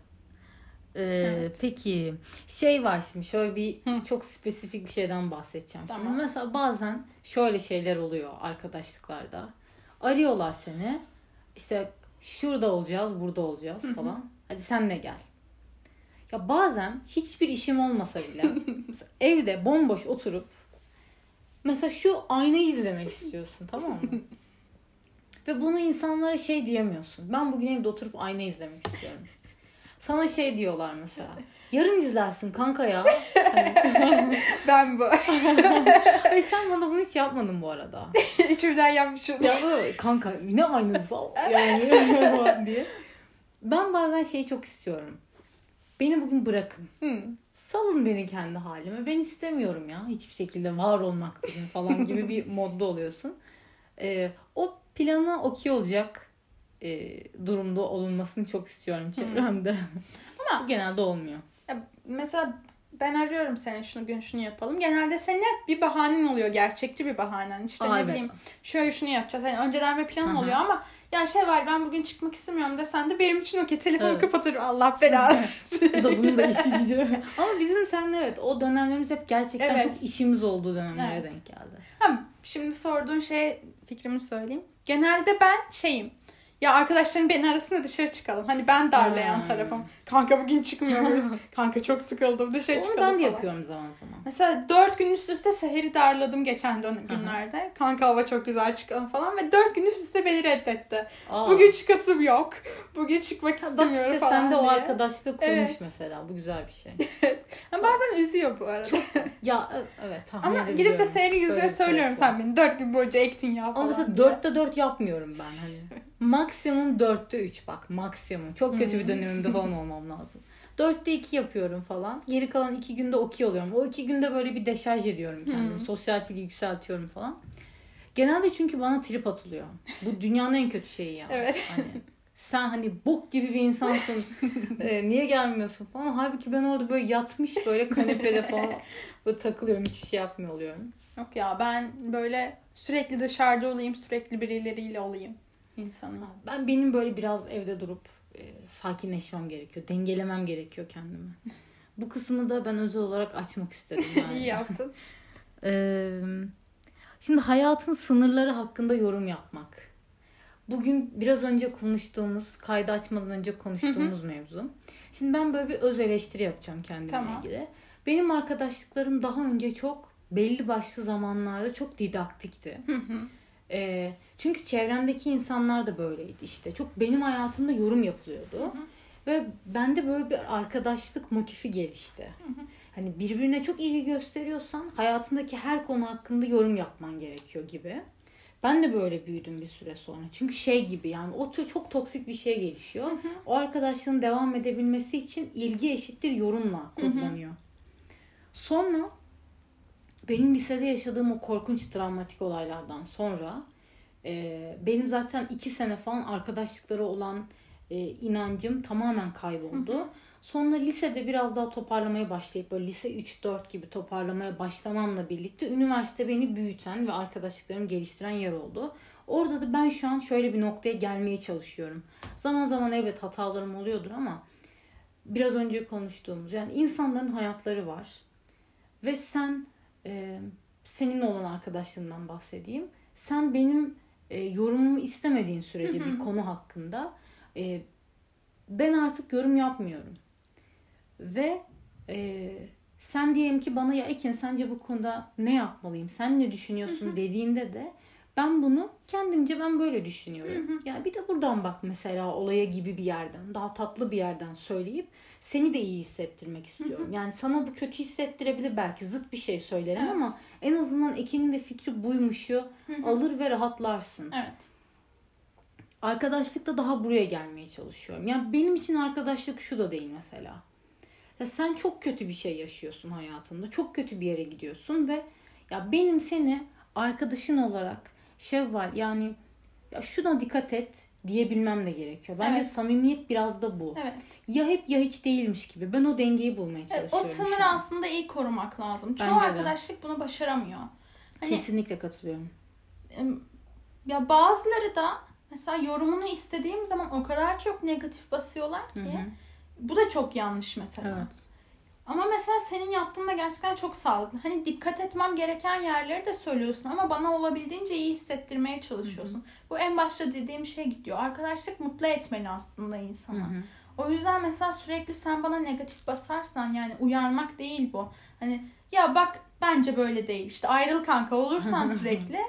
S2: Ee,
S1: Evet.
S2: Peki şey var şimdi şöyle bir
S1: Hı.
S2: çok spesifik bir şeyden bahsedeceğim. Şimdi
S1: Tamam.
S2: mesela bazen şöyle şeyler oluyor arkadaşlıklarda. Arıyorlar seni işte şurada olacağız burada olacağız falan. Hadi sen de gel. Ya bazen hiçbir işim olmasa bile evde bomboş oturup mesela şu aynayı izlemek istiyorsun tamam mı? Ve bunu insanlara şey diyemiyorsun. Ben bugün evde oturup ayna izlemek istiyorum. Sana şey diyorlar mesela. Yarın izlersin kanka ya. Hani,
S1: Ben bu.
S2: Ay sen bana bunu hiç yapmadın bu arada.
S1: İçimden yapmışım.
S2: Ya bu kanka ne aynası yani diye. Ben bazen şeyi çok istiyorum. Beni bugün bırakın.
S1: Hı.
S2: Salın beni kendi halime. Ben istemiyorum ya. Hiçbir şekilde var olmak falan gibi bir modda oluyorsun. Ee, o plana okey olacak e, durumda olunmasını çok istiyorum çevremde.
S1: Ama-
S2: genelde olmuyor.
S1: Ya mesela ben arıyorum seni şunu gün şunu yapalım. Genelde senin hep bir bahanen oluyor. Gerçekçi bir bahanen. İşte
S2: Aa,
S1: ne
S2: evet.
S1: bileyim şöyle şunu yapacağız. Yani önceden bir plan
S2: Aha.
S1: oluyor ama ya şey var ben bugün çıkmak istemiyorum desen de benim için okey. Telefonu
S2: Evet.
S1: kapatırım. Allah belanı.
S2: Bu da bunun da işi gücü. Ama bizim seninle evet o dönemlerimiz hep gerçekten
S1: Evet.
S2: çok işimiz olduğu dönemlere
S1: Evet.
S2: denk geldi.
S1: Ha, şimdi sorduğun şey fikrimi söyleyeyim. Genelde ben şeyim. Ya arkadaşlarım beni arasında dışarı çıkalım. Hani ben darlayan
S2: Hmm.
S1: tarafım. Kanka bugün çıkmıyor muyuz? Kanka çok sıkıldım dışarı
S2: Onu
S1: çıkalım
S2: ben de
S1: falan.
S2: yapıyorum zaman zaman.
S1: Mesela dört gün üst üste Seher'i darladım geçen günlerde. Kanka hava çok güzel çıkalım falan ve dört gün üst üste beni reddetti.
S2: Aa.
S1: Bugün çıkasım yok. Bugün çıkmak
S2: Ha, Bak
S1: istemiyorum
S2: işte
S1: falan
S2: sen de o
S1: diye.
S2: arkadaşlığı kurmuş
S1: Evet.
S2: mesela. Bu güzel bir şey.
S1: Ha, bazen üzüyor bu arada.
S2: Ya e- evet tahmin
S1: Ama gidip de. Seher'in yüzüne
S2: Böyle
S1: söylüyorum sen beni dört gün boyunca ektin ya falan
S2: Ama mesela dörtte dört yapmıyorum ben hani. maksimum dörtte üç bak maksimum. Çok kötü bir dönemimde falan olmam lazım. Dörtte iki yapıyorum falan. Geri kalan iki günde okey oluyorum. O iki günde böyle bir deşarj ediyorum kendimi. Sosyal pili yükseltiyorum falan. Genelde çünkü bana trip atılıyor. Bu dünyanın en kötü şeyi ya.
S1: Evet.
S2: Hani sen hani bok gibi bir insansın. Ee, niye gelmiyorsun falan. Halbuki ben orada böyle yatmış böyle kanepede falan böyle takılıyorum. Hiçbir şey yapmıyor oluyorum.
S1: Yok ya ben böyle sürekli dışarıda olayım, sürekli birileriyle olayım insanım.
S2: Ben benim böyle biraz evde durup e, sakinleşmem gerekiyor. Dengelemem gerekiyor kendimi. Bu kısmı da ben özel olarak açmak istedim. Yani.
S1: İyi yaptın.
S2: Ee, şimdi hayatın sınırları hakkında yorum yapmak. Bugün biraz önce konuştuğumuz, kaydı açmadan önce konuştuğumuz mevzu. Şimdi ben böyle bir öz eleştiri yapacağım kendimle
S1: Tamam.
S2: ilgili. Benim arkadaşlıklarım daha önce çok belli başlı zamanlarda çok didaktikti. Ee, çünkü çevremdeki insanlar da böyleydi işte. Çok benim hayatımda yorum yapılıyordu. Ve bende böyle bir arkadaşlık motifi gelişti. Hani birbirine çok ilgi gösteriyorsan hayatındaki her konu hakkında yorum yapman gerekiyor gibi. Ben de böyle büyüdüm bir süre sonra. Çünkü şey gibi yani o çok, çok toksik bir şey gelişiyor. O arkadaşlığın devam edebilmesi için ilgi eşittir yorumla kodlanıyor. Sonra benim lisede yaşadığım o korkunç travmatik olaylardan sonra e, benim zaten iki sene falan arkadaşlıkları olan e, inancım tamamen kayboldu. Sonra lisede biraz daha toparlamaya başlayıp böyle lise 3-4 gibi toparlamaya başlamamla birlikte üniversite beni büyüten ve arkadaşlıklarımı geliştiren yer oldu. Orada da ben şu an şöyle bir noktaya gelmeye çalışıyorum. Zaman zaman evet hatalarım oluyordur ama biraz önce konuştuğumuz yani insanların hayatları var. Ve sen e, senin olan arkadaşlığından bahsedeyim. Sen benim e, yorumumu istemediğin sürece bir konu hakkında e, ben artık yorum yapmıyorum. Ve e, sen diyelim ki bana ya Ekin sence bu konuda ne yapmalıyım? Sen ne düşünüyorsun dediğinde de ben bunu kendimce ben böyle düşünüyorum. Ya bir de buradan bak mesela olaya gibi bir yerden, daha tatlı bir yerden söyleyip seni de iyi hissettirmek istiyorum. Yani sana bu kötü hissettirebilir belki zıt bir şey söylerim
S1: Evet.
S2: ama en azından Ekin'in de fikri buymuşu alır ve rahatlarsın.
S1: Evet.
S2: Arkadaşlıkta daha buraya gelmeye çalışıyorum. Yani benim için arkadaşlık şu da değil mesela. Ya sen çok kötü bir şey yaşıyorsun hayatında. Çok kötü bir yere gidiyorsun ve ya benim seni arkadaşın olarak Şevval yani ya şuna dikkat et diyebilmem de gerekiyor. Bence
S1: Evet.
S2: samimiyet biraz da bu.
S1: Evet.
S2: Ya hep ya hiç değilmiş gibi. Ben o dengeyi bulmaya
S1: Evet,
S2: çalışıyorum.
S1: o sınır aslında iyi korumak lazım. Çoğu
S2: Bence de.
S1: arkadaşlık bunu başaramıyor. Hani
S2: Kesinlikle katılıyorum.
S1: ya bazıları da mesela yorumunu istediğim zaman o kadar çok negatif basıyorlar ki
S2: Hı hı.
S1: bu da çok yanlış mesela.
S2: Evet.
S1: Ama mesela senin yaptığın da gerçekten çok sağlıklı. Hani dikkat etmem gereken yerleri de söylüyorsun ama bana olabildiğince iyi hissettirmeye çalışıyorsun. Bu en başta dediğim şey gidiyor. Arkadaşlık mutlu etmeli aslında
S2: Hı
S1: insanı.
S2: hı.
S1: O yüzden mesela sürekli sen bana negatif basarsan yani uyarmak değil bu. Hani ya bak bence böyle değil. İşte ayrıl kanka olursan sürekli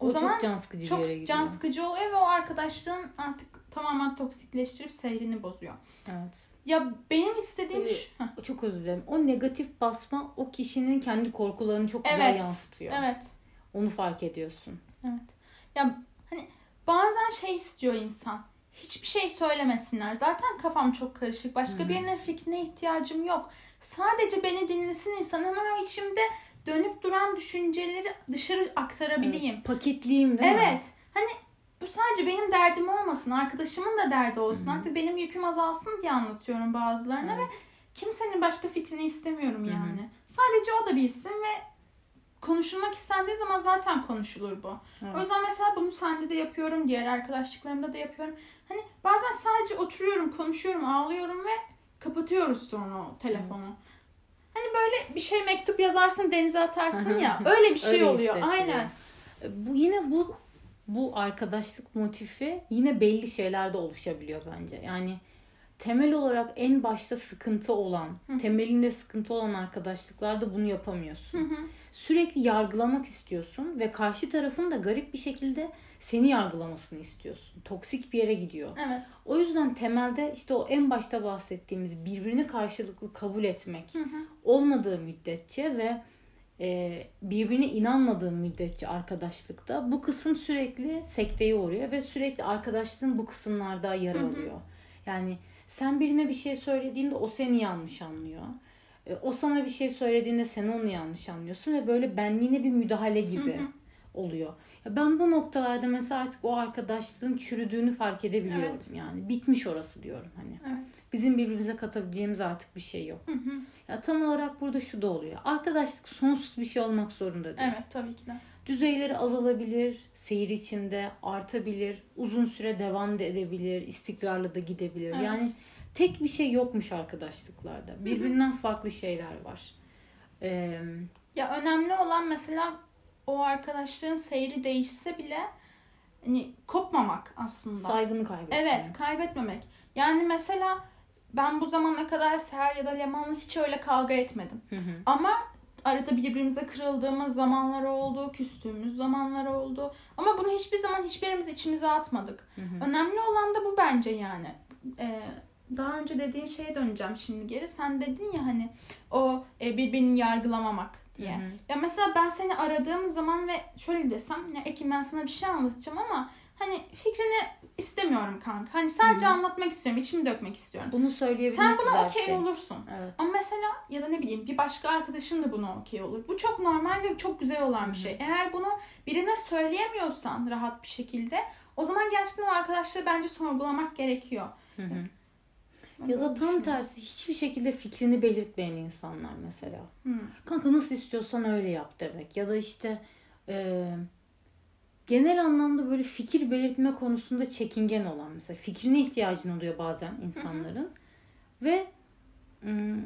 S1: o,
S2: O,
S1: zaman
S2: çok can sıkıcı
S1: çok can sıkıcı oluyor ve o arkadaşlığın artık tamamen toksikleştirip seyrini bozuyor.
S2: Evet.
S1: Ya benim istediğim
S2: Ee,
S1: şu...
S2: Çok özür dilerim. O negatif basma o kişinin kendi korkularını çok güzel
S1: Evet.
S2: yansıtıyor.
S1: Evet.
S2: Onu fark ediyorsun.
S1: Evet. Ya hani bazen şey istiyor insan. Hiçbir şey söylemesinler. Zaten kafam çok karışık. Başka birinin fikrine ihtiyacım yok. Sadece beni dinlesin insan o içimde dönüp duran düşünceleri dışarı aktarabileyim.
S2: Evet, paketliyim değil mi?
S1: Evet. Hani bu sadece benim derdim olmasın. Arkadaşımın da derdi olsun. Artık benim yüküm azalsın diye anlatıyorum bazılarına ve kimsenin başka fikrini istemiyorum yani. Sadece o da bilsin ve konuşulmak istendiği zaman zaten konuşulur bu.
S2: Evet.
S1: O yüzden mesela bunu sende de yapıyorum, diğer arkadaşlıklarımda da yapıyorum. Hani bazen sadece oturuyorum, konuşuyorum, ağlıyorum ve kapatıyoruz sonra o telefonu. Hani böyle bir şey mektup yazarsın denize atarsın ya öyle bir şey
S2: Öyle
S1: oluyor. Aynen.
S2: Bu yine bu bu arkadaşlık motifi yine belli şeylerde oluşabiliyor bence. Yani temel olarak en başta sıkıntı olan, temelinde sıkıntı olan arkadaşlıklarda bunu yapamıyorsun. Sürekli yargılamak istiyorsun ve karşı tarafın da garip bir şekilde seni yargılamasını istiyorsun. Toksik bir yere gidiyor.
S1: Evet.
S2: O yüzden temelde işte o en başta bahsettiğimiz birbirini karşılıklı kabul etmek olmadığı müddetçe ve e, birbirine inanmadığı müddetçe arkadaşlıkta bu kısım sürekli sekteye uğruyor ve sürekli arkadaşlığın bu kısımlarda yer alıyor. Yani sen birine bir şey söylediğinde o seni yanlış anlıyor. E, o sana bir şey söylediğinde sen onu yanlış anlıyorsun ve böyle benliğine bir müdahale gibi oluyor. Ben bu noktalarda mesela artık o arkadaşlığın çürüdüğünü fark edebiliyorum yani. Bitmiş orası diyorum hani.
S1: Evet.
S2: Bizim birbirimize katabileceğimiz artık bir şey yok. Ya tam olarak burada şu da oluyor. Arkadaşlık sonsuz bir şey olmak zorunda değil.
S1: Evet tabii ki de.
S2: Düzeyleri azalabilir, seyir içinde artabilir, uzun süre devam da edebilir, istikrarlı da gidebilir.
S1: Evet.
S2: Yani tek bir şey yokmuş arkadaşlıklarda. Birbirinden farklı şeyler var. Ee,
S1: Ya önemli olan mesela o arkadaşlığın seyri değişse bile hani kopmamak aslında.
S2: saygını kaybetmek.
S1: Evet, kaybetmemek. Yani mesela ben bu zamana kadar Seher ya da Leman'la hiç öyle kavga etmedim. Ama arada birbirimize kırıldığımız zamanlar oldu, küstüğümüz zamanlar oldu. Ama bunu hiçbir zaman hiçbirimiz içimize atmadık. Önemli olan da bu bence yani. Ee, daha önce dediğin şeye döneceğim şimdi geri. Sen dedin ya hani o e, birbirini yargılamamak diye.
S2: Hı hı.
S1: Ya mesela ben seni aradığım zaman ve şöyle desem ya Ekim ben sana bir şey anlatacağım ama hani fikrini istemiyorum kanka. Hani sadece anlatmak istiyorum, içimi dökmek istiyorum.
S2: Bunu söyleyebilmek
S1: Sen buna okey
S2: şey.
S1: olursun.
S2: Evet.
S1: Ama mesela ya da ne bileyim bir başka arkadaşın da buna okey olur. Bu çok normal ve çok güzel olan bir şey. Eğer bunu birine söyleyemiyorsan rahat bir şekilde o zaman gerçekten o arkadaşlığı bence sorgulamak gerekiyor.
S2: Hı hı.
S1: Ben
S2: Ya da tam tersi hiçbir şekilde fikrini belirtmeyen insanlar mesela.
S1: Hı.
S2: Kanka nasıl istiyorsan öyle yap demek. Ya da işte e, genel anlamda böyle fikir belirtme konusunda çekingen olan mesela fikrine ihtiyacın oluyor bazen insanların. Ve mm,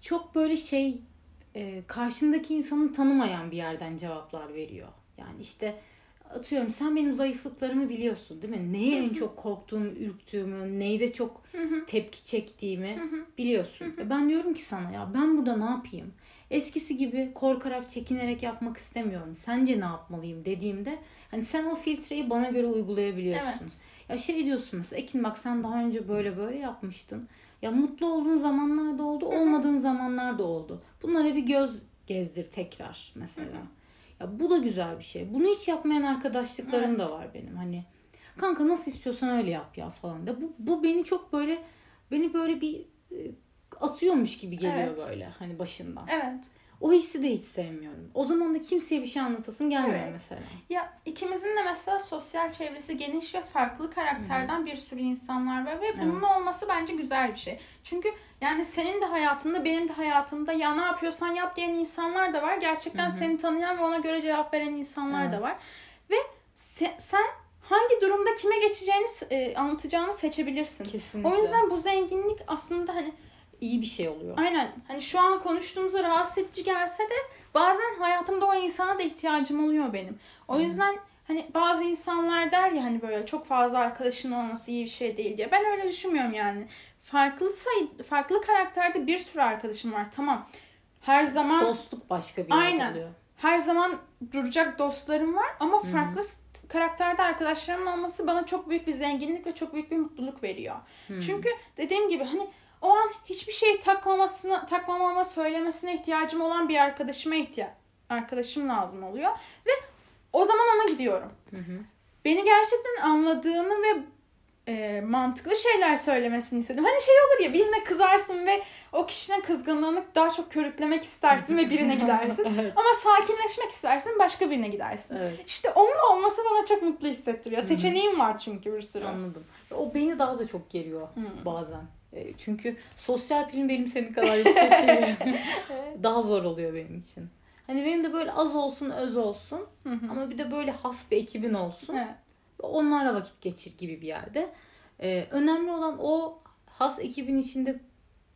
S2: çok böyle şey e, karşındaki insanı tanımayan bir yerden cevaplar veriyor. Yani işte atıyorum sen benim zayıflıklarımı biliyorsun değil mi? Neye en çok korktuğumu, ürktüğümü, neyde çok tepki çektiğimi biliyorsun. E ben diyorum ki sana ya ben burada ne yapayım? Eskisi gibi korkarak, çekinerek yapmak istemiyorum. Sence ne yapmalıyım dediğimde hani sen o filtreyi bana göre uygulayabiliyorsun.
S1: Evet.
S2: Ya şey diyorsun mesela Ekin bak sen daha önce böyle böyle yapmıştın. Ya mutlu olduğun zamanlar da oldu, olmadığın zamanlar da oldu. Bunlara bir göz gezdir tekrar mesela. Ya bu da güzel bir şey. Bunu hiç yapmayan arkadaşlıklarım
S1: Evet.
S2: da var benim. Hani kanka nasıl istiyorsan öyle yap ya falan da. Bu, bu beni çok böyle beni böyle bir e, atıyormuş gibi geliyor
S1: Evet.
S2: böyle hani başından.
S1: Evet.
S2: O hissi de hiç sevmiyorum. O zaman da kimseye bir şey anlatasın gelmiyor
S1: Evet.
S2: mesela.
S1: Ya ikimizin de mesela sosyal çevresi geniş ve farklı karakterden bir sürü insanlar var ve bunun
S2: Evet.
S1: olması bence güzel bir şey. Çünkü yani senin de hayatında benim de hayatımda ya ne yapıyorsan yap diyen insanlar da var. Gerçekten seni tanıyan ve ona göre cevap veren insanlar da
S2: Evet.
S1: var. Ve se- sen hangi durumda kime geçeceğini e, anlatacağını seçebilirsin.
S2: Kesinlikle.
S1: O yüzden bu zenginlik aslında hani
S2: iyi bir şey oluyor.
S1: Aynen. Hani şu an konuştuğumuzda rahatsız edici gelse de bazen hayatımda o insana da ihtiyacım oluyor benim. O yüzden hani bazı insanlar der ya hani böyle çok fazla arkadaşın olması iyi bir şey değil diye. Ben öyle düşünmüyorum yani. Farklı sayı, farklı karakterde bir sürü arkadaşım var. Tamam. Her zaman
S2: Dostluk başka bir
S1: Aynen.
S2: oluyor.
S1: her zaman duracak dostlarım var ama farklı s- karakterde arkadaşlarımın olması bana çok büyük bir zenginlik ve çok büyük bir mutluluk veriyor. Çünkü dediğim gibi hani o an hiçbir şey takmamasına, takmamama söylemesine ihtiyacım olan bir arkadaşıma ihtiyaç arkadaşım lazım oluyor ve o zaman ona gidiyorum. Beni gerçekten anladığını ve e, mantıklı şeyler söylemesini istedim. Hani şey olur ya birine kızarsın ve o kişinin kızgınlığını daha çok körüklemek istersin ve birine gidersin.
S2: Evet.
S1: Ama sakinleşmek istersin başka birine gidersin.
S2: Evet.
S1: İşte onun olması bana çok mutlu hissettiriyor. Seçeneğim var çünkü bir sürü.
S2: Anladım. O beni daha da çok geriyor
S1: Hmm.
S2: bazen. E, Çünkü sosyal pilim benim senin kadar yüksek değil. daha zor oluyor benim için. Hani benim de böyle az olsun öz olsun
S1: Hı hı.
S2: ama bir de böyle has bir ekibin olsun.
S1: Evet.
S2: Onlarla vakit geçir gibi bir yerde. E, önemli olan o has ekibin içinde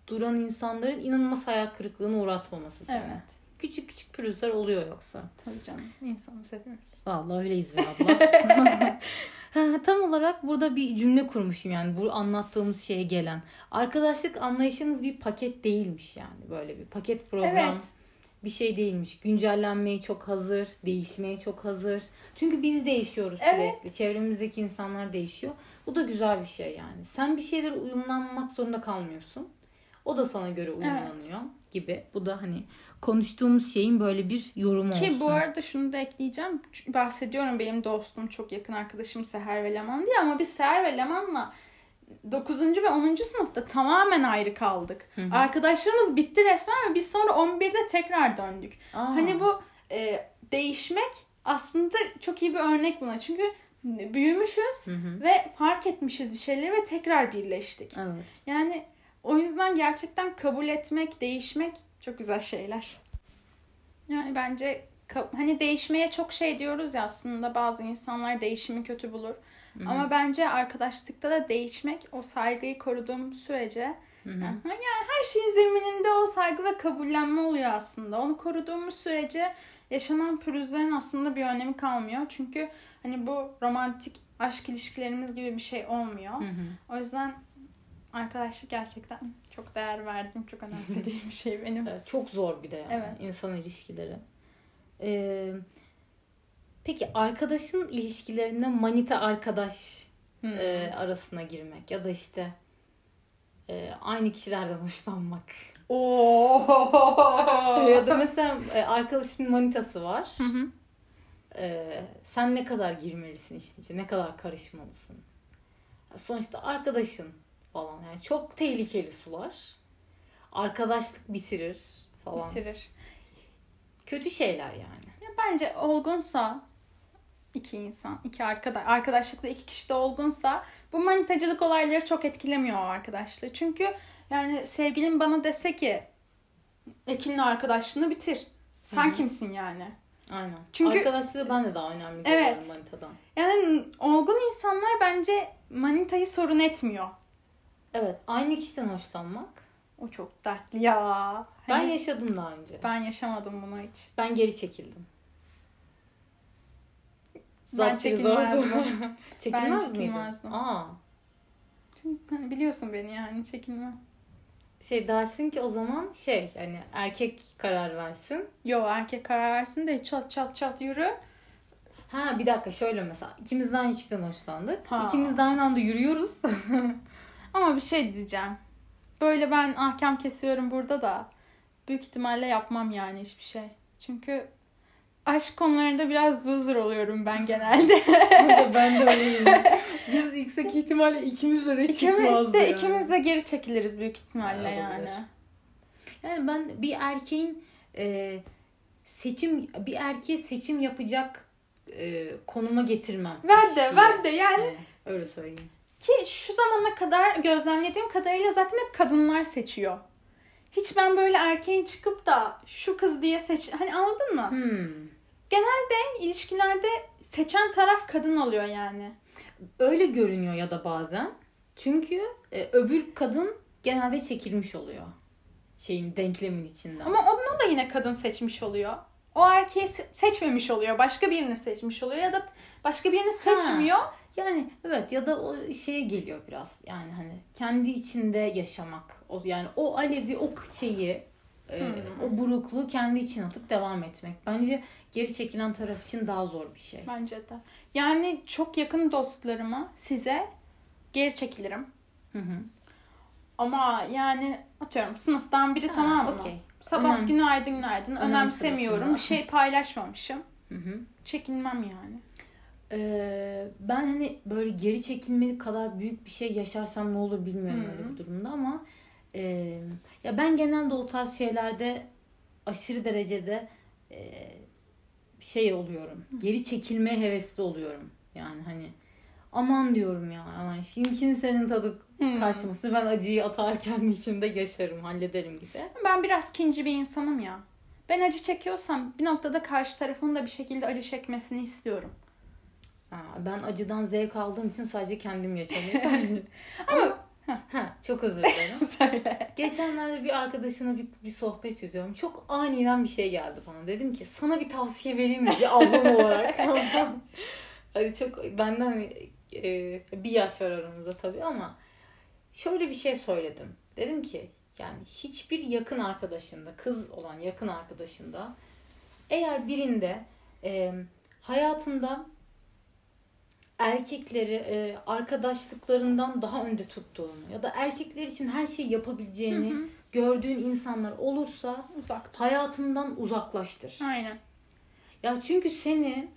S2: duran insanların inanılmaz hayal kırıklığına uğratmaması seni.
S1: Evet.
S2: Küçük küçük pürüzler oluyor yoksa.
S1: Tabii canım. İnsanız hepimiz.
S2: Vallahi öyleyiz be abla. Ha, tam olarak burada bir cümle kurmuşum yani bu anlattığımız şeye gelen. Arkadaşlık anlayışınız bir paket değilmiş yani böyle bir paket program.
S1: Evet.
S2: Bir şey değilmiş. Güncellenmeye çok hazır, değişmeye çok hazır. Çünkü biz değişiyoruz
S1: Evet.
S2: sürekli. Çevremizdeki insanlar değişiyor. Bu da güzel bir şey yani. Sen bir şeylere uyumlanmak zorunda kalmıyorsun. O da sana göre uyumlanıyor gibi. Bu da hani konuştuğumuz şeyin böyle bir yorumu olsun.
S1: Ki bu arada şunu da ekleyeceğim. Bahsediyorum benim dostum çok yakın arkadaşım Seher ve Leman diye ama biz Seher ve Leman'la 9. ve 10. sınıfta tamamen ayrı kaldık. Arkadaşlarımız bitti resmen ve biz sonra 11'de tekrar döndük.
S2: Aa.
S1: Hani bu e, değişmek aslında çok iyi bir örnek buna. Çünkü büyümüşüz
S2: Hı hı.
S1: ve fark etmişiz bir şeyleri ve tekrar birleştik.
S2: Evet.
S1: Yani o yüzden gerçekten kabul etmek, değişmek çok güzel şeyler. Yani bence hani değişmeye çok şey diyoruz ya aslında bazı insanlar değişimi kötü bulur. Ama bence arkadaşlıkta da değişmek o saygıyı koruduğum sürece yani her şeyin zemininde o saygı ve kabullenme oluyor aslında. Onu koruduğumuz sürece yaşanan pürüzlerin aslında bir önemi kalmıyor. Çünkü hani bu romantik aşk ilişkilerimiz gibi bir şey olmuyor.
S2: Hı hı.
S1: O yüzden arkadaşlık gerçekten çok değer verdiğim, çok önemsediğim bir şey benim.
S2: Evet, çok zor bir de yani
S1: Evet.
S2: insan ilişkileri. Ee, peki arkadaşın ilişkilerinde manita arkadaş
S1: Hmm.
S2: e, arasına girmek ya da işte e, aynı kişilerden hoşlanmak.
S1: Oo.
S2: ya da mesela e, arkadaşının manitası var.
S1: Hı hı.
S2: E, sen ne kadar girmelisin işin içine, ne kadar karışmalısın. Sonuçta arkadaşın falan yani çok tehlikeli sular. Arkadaşlık bitirir falan.
S1: Bitirir.
S2: Kötü şeyler yani.
S1: Ya bence olgunsa iki insan, iki arkadaş, arkadaşlıkta iki kişi de olgunsa bu manitacılık olayları çok etkilemiyor o arkadaşlığı. Çünkü yani sevgilim bana dese ki Ekin'le arkadaşlığını bitir. Sen
S2: Hı hı.
S1: kimsin yani?
S2: Aynen.
S1: Çünkü-
S2: Arkadaşlığı ben de daha önemli
S1: Evet.
S2: görüyorum manitadan.
S1: Yani olgun insanlar bence manitayı sorun etmiyor.
S2: Evet. Aynı kişiden hoşlanmak.
S1: O çok dertli ya.
S2: Ben
S1: Hani
S2: yaşadım daha önce. Ben,
S1: ben yaşamadım bunu hiç.
S2: geri çekildim.
S1: Ben
S2: Zaptı
S1: çekilmezdim.
S2: Çekilmez
S1: Ben
S2: miydin?
S1: çekilmezdim.
S2: Aa.
S1: Çünkü hani biliyorsun beni yani çekinme.
S2: Şey dersin ki o zaman şey yani erkek karar versin.
S1: Yo erkek karar versin de çat çat çat yürü.
S2: Ha bir dakika şöyle mesela ikimiz de aynı kişiden hoşlandık.
S1: Ha.
S2: İkimiz de aynı anda yürüyoruz.
S1: Ama bir şey diyeceğim. Böyle ben ahkam kesiyorum burada da büyük ihtimalle yapmam yani hiçbir şey. Çünkü aşk konularında biraz loser oluyorum ben genelde.
S2: ben de öyleyim. Biz yüksek ihtimalle ikimizle de
S1: ikimiz
S2: çıkmazdı
S1: de
S2: yani.
S1: ikimiz de geri çekiliriz büyük ihtimalle yani.
S2: olabilir. Yani ben bir erkeğin e, seçim bir erkeğe seçim yapacak e, konuma getirmem.
S1: Ver de ver de yani
S2: Yani öyle söyleyeyim.
S1: Ki şu zamana kadar gözlemlediğim kadarıyla zaten hep kadınlar seçiyor. Hiç ben böyle erkeğin çıkıp da şu kız diye seç... Hani anladın mı?
S2: Hmm.
S1: İlişkilerde seçen taraf kadın oluyor yani.
S2: Öyle görünüyor ya da bazen. Çünkü e, öbür kadın genelde çekilmiş oluyor. Şeyin denklemin içinden.
S1: Ama onu da yine kadın seçmiş oluyor. O erkeği se- seçmemiş oluyor. Başka birini seçmiş oluyor ya da başka birini seçmiyor.
S2: Yani evet ya da o şeye geliyor biraz. Yani hani kendi içinde yaşamak. O yani o alevi o şeyi e,
S1: Hmm.
S2: o burukluğu kendi için atıp devam etmek. Bence geri çekilen taraf için daha zor bir şey.
S1: Bence de. Yani çok yakın dostlarıma size geri çekilirim.
S2: Hı hı.
S1: Ama yani atıyorum sınıftan biri
S2: Ha,
S1: tamam mı? Sabah
S2: Önem-
S1: günaydın günaydın
S2: Önem
S1: önemsemiyorum. Bir şey paylaşmamışım.
S2: Hı hı.
S1: Çekinmem yani.
S2: Ee, ben hani böyle geri çekilmelik kadar büyük bir şey yaşarsam ne olur bilmiyorum
S1: Hı.
S2: öyle bir durumda ama e, ya ben genelde o tarz şeylerde aşırı derecede e, şey oluyorum. Geri çekilmeye hevesli oluyorum. Yani hani aman diyorum ya aman şimdi kimsenin tadı
S1: Hmm.
S2: kaçmasın. Ben acıyı atarken içimde yaşarım, hallederim gibi.
S1: Ben biraz kinci bir insanım ya. Ben acı çekiyorsam bir noktada karşı tarafın da bir şekilde acı çekmesini istiyorum.
S2: Ben acıdan zevk aldığım için sadece kendim yaşamayı
S1: Ama
S2: Ha, çok özür dilerim.
S1: söyle.
S2: Geçenlerde bir arkadaşına bir, bir sohbet ediyorum. Çok aniden bir şey geldi bana. Dedim ki sana bir tavsiye vereyim mi bir ablam olarak. hani çok benden e, bir yaş var aramızda tabii ama şöyle bir şey söyledim. Dedim ki yani hiçbir yakın arkadaşında, kız olan yakın arkadaşında eğer birinde e, hayatında erkekleri e, arkadaşlıklarından daha önde tuttuğunu ya da erkekler için her şeyi yapabileceğini gördüğün insanlar olursa
S1: Uzak.
S2: hayatından uzaklaştır.
S1: Aynen.
S2: Ya çünkü seni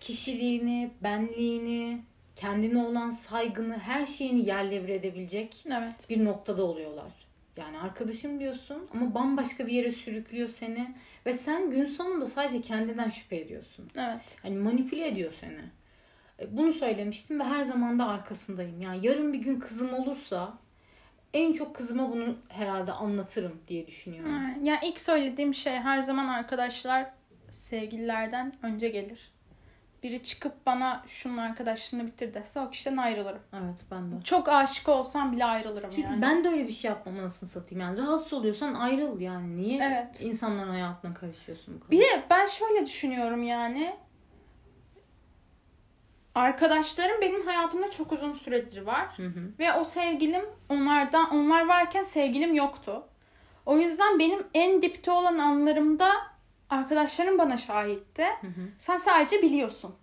S2: kişiliğini, benliğini, kendine olan saygını, her şeyini yerle bir edebilecek
S1: Evet.
S2: bir noktada oluyorlar. Yani arkadaşım diyorsun ama bambaşka bir yere sürüklüyor seni ve sen gün sonunda sadece kendinden şüphe ediyorsun.
S1: Evet.
S2: Hani manipüle ediyor seni. E, Bunu söylemiştim ve her zaman da arkasındayım. Yani yarın bir gün kızım olursa en çok kızıma bunu herhalde anlatırım diye düşünüyorum.
S1: Aynen. Ya ilk söylediğim şey her zaman arkadaşlar sevgililerden önce gelir. Biri çıkıp bana şunun arkadaşlığını bitir dese o kişiden ayrılırım.
S2: Evet ben de.
S1: Çok aşık olsam bile ayrılırım
S2: Çünkü
S1: yani.
S2: ben de öyle bir şey yapmam anasını satayım. Yani rahatsız oluyorsan ayrıl yani. Niye
S1: Evet.
S2: insanların hayatına karışıyorsun bu kadar?
S1: Bir de ben şöyle düşünüyorum yani. Arkadaşlarım benim hayatımda çok uzun süredir var.
S2: Hı hı.
S1: Ve o sevgilim onlardan onlar varken sevgilim yoktu. O yüzden benim en dipte olan anlarımda arkadaşlarım bana şahitti.
S2: Hı hı.
S1: Sen sadece biliyorsun.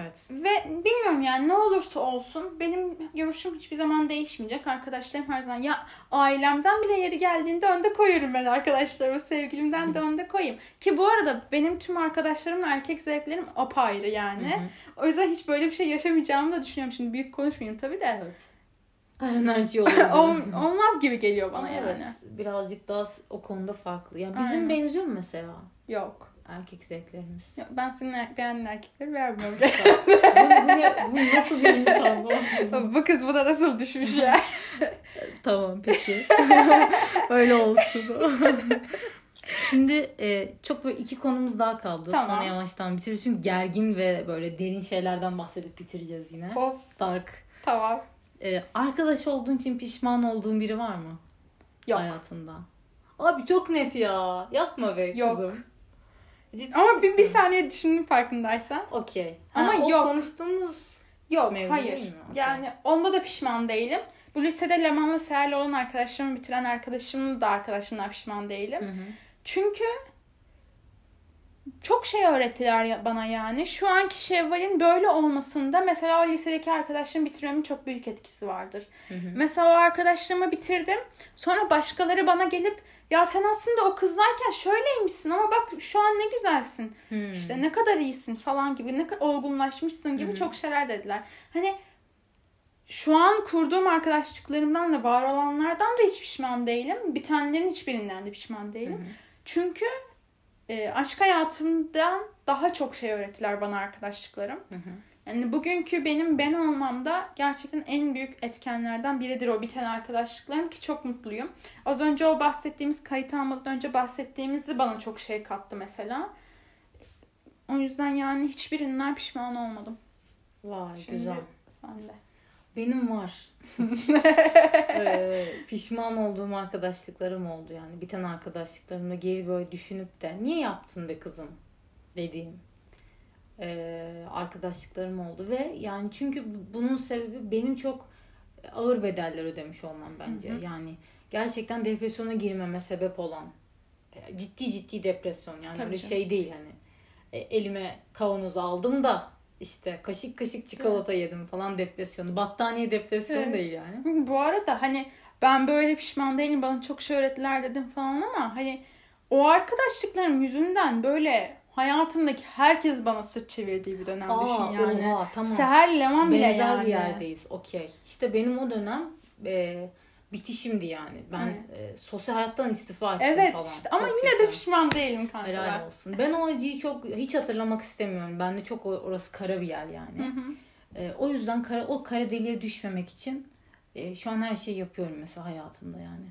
S2: Evet.
S1: Ve bilmiyorum yani ne olursa olsun benim görüşüm hiçbir zaman değişmeyecek. Arkadaşlarım her zaman ya ailemden bile yeri geldiğinde önde koyuyorum ben arkadaşlarımı. Sevgilimden de önde koyayım. Ki bu arada benim tüm arkadaşlarımla erkek zevklerim apayrı yani.
S2: Hı hı.
S1: O yüzden hiç böyle bir şey yaşamayacağımı da düşünüyorum. Şimdi büyük konuşmayayım tabii de.
S2: Evet. Enerji olur.
S1: Ol- olmaz gibi geliyor bana
S2: evet.
S1: yani.
S2: Birazcık daha o konuda farklı. Ya bizim
S1: Aynen.
S2: benziyor mu mesela
S1: Yok.
S2: Erkek zevklerimiz?
S1: Ya Ben senin er- beğendiğin erkekleri beğenmiyorum.
S2: bu, bu, ne- bu nasıl bir insan bu?
S1: bu kız buna nasıl düşmüş ya?
S2: tamam peki. Öyle olsun. Şimdi e, çok böyle iki konumuz daha kaldı.
S1: Tamam.
S2: Sonra yavaştan bitiririz. Çünkü gergin ve böyle derin şeylerden bahsedip bitireceğiz yine.
S1: of
S2: Dark.
S1: tamam.
S2: E, arkadaş olduğun için pişman olduğun biri var mı?
S1: Yok.
S2: Hayatında. Abi çok net ya. Yapma be
S1: Yok.
S2: Ciddi
S1: Ama bir, bir saniye düşündüm farkındaysan.
S2: Okey.
S1: Ama
S2: Ha, o
S1: yok.
S2: konuştuğumuz
S1: Yok
S2: Mevzu
S1: hayır.
S2: değil mi? Okey.
S1: Yani onda da pişman değilim. Bu lisede Leman'la Seher'le olan arkadaşlarımı bitiren arkadaşımın da arkadaşımdan pişman değilim.
S2: Hı hı.
S1: Çünkü çok şey öğrettiler bana yani. Şu anki Şevval'in böyle olmasında mesela o lisedeki arkadaşlarımı bitirmemin çok büyük etkisi vardır.
S2: Hı hı.
S1: Mesela o arkadaşlarımı bitirdim. Sonra başkaları bana gelip ya sen aslında o kızlarken şöyleymişsin ama bak şu an ne güzelsin.
S2: Hmm.
S1: İşte ne kadar iyisin falan gibi, ne kadar olgunlaşmışsın gibi
S2: hı.
S1: çok şeyler dediler. Hani şu an kurduğum arkadaşlıklarımdan da var olanlardan da hiç pişman değilim. Bitenlerin hiçbirinden de pişman değilim.
S2: Hı.
S1: Çünkü e, aşk hayatımdan daha çok şey öğrettiler bana arkadaşlıklarım.
S2: Hı hı.
S1: Yani bugünkü benim ben olmamda gerçekten en büyük etkenlerden biridir o biten arkadaşlıklarım ki çok mutluyum. Az önce o bahsettiğimiz kayıt almadan önce bahsettiğimizde bana çok şey kattı mesela. O yüzden yani hiçbirinden pişman olmadım.
S2: Vay
S1: Şimdi
S2: güzel.
S1: sen de.
S2: Benim var. Ee, pişman olduğum arkadaşlıklarım oldu yani. Biten arkadaşlıklarımda geri böyle düşünüp de niye yaptın be kızım dediğim ee, arkadaşlıklarım oldu ve yani çünkü bu- bunun sebebi benim çok ağır bedeller ödemiş olmam bence.
S1: Hı hı.
S2: Yani gerçekten depresyona girmeme sebep olan e, ciddi ciddi depresyon yani
S1: Tabii
S2: öyle
S1: canım.
S2: şey değil hani e, elime kavanoz aldım da işte kaşık kaşık çikolata yedim falan depresyonu. Battaniye depresyonu
S1: Evet.
S2: değil yani.
S1: Bu arada hani ben böyle pişman değilim bana çok şey öğrettiler dedim falan ama hani o arkadaşlıklarım yüzünden böyle hayatımdaki herkes bana sırt çevirdiği bir dönem
S2: Aa,
S1: düşün yani.
S2: oha tamam.
S1: Seher Leman bile
S2: Benzer
S1: yani.
S2: bir yerdeyiz. Okey. İşte benim o dönem e, bitişimdi yani. Ben
S1: Evet.
S2: e, sosyal hayattan istifa ettim
S1: Evet
S2: falan.
S1: işte ama
S2: Çok
S1: yine de
S2: kötü.
S1: pişman değilim kanka.
S2: Helal olsun. Ben o acıyı çok hiç hatırlamak istemiyorum. Bende çok orası kara bir yer
S1: Hı
S2: yani.
S1: hı.
S2: E, o yüzden kara, o kara deliğe düşmemek için e, şu an her şeyi yapıyorum mesela hayatımda yani.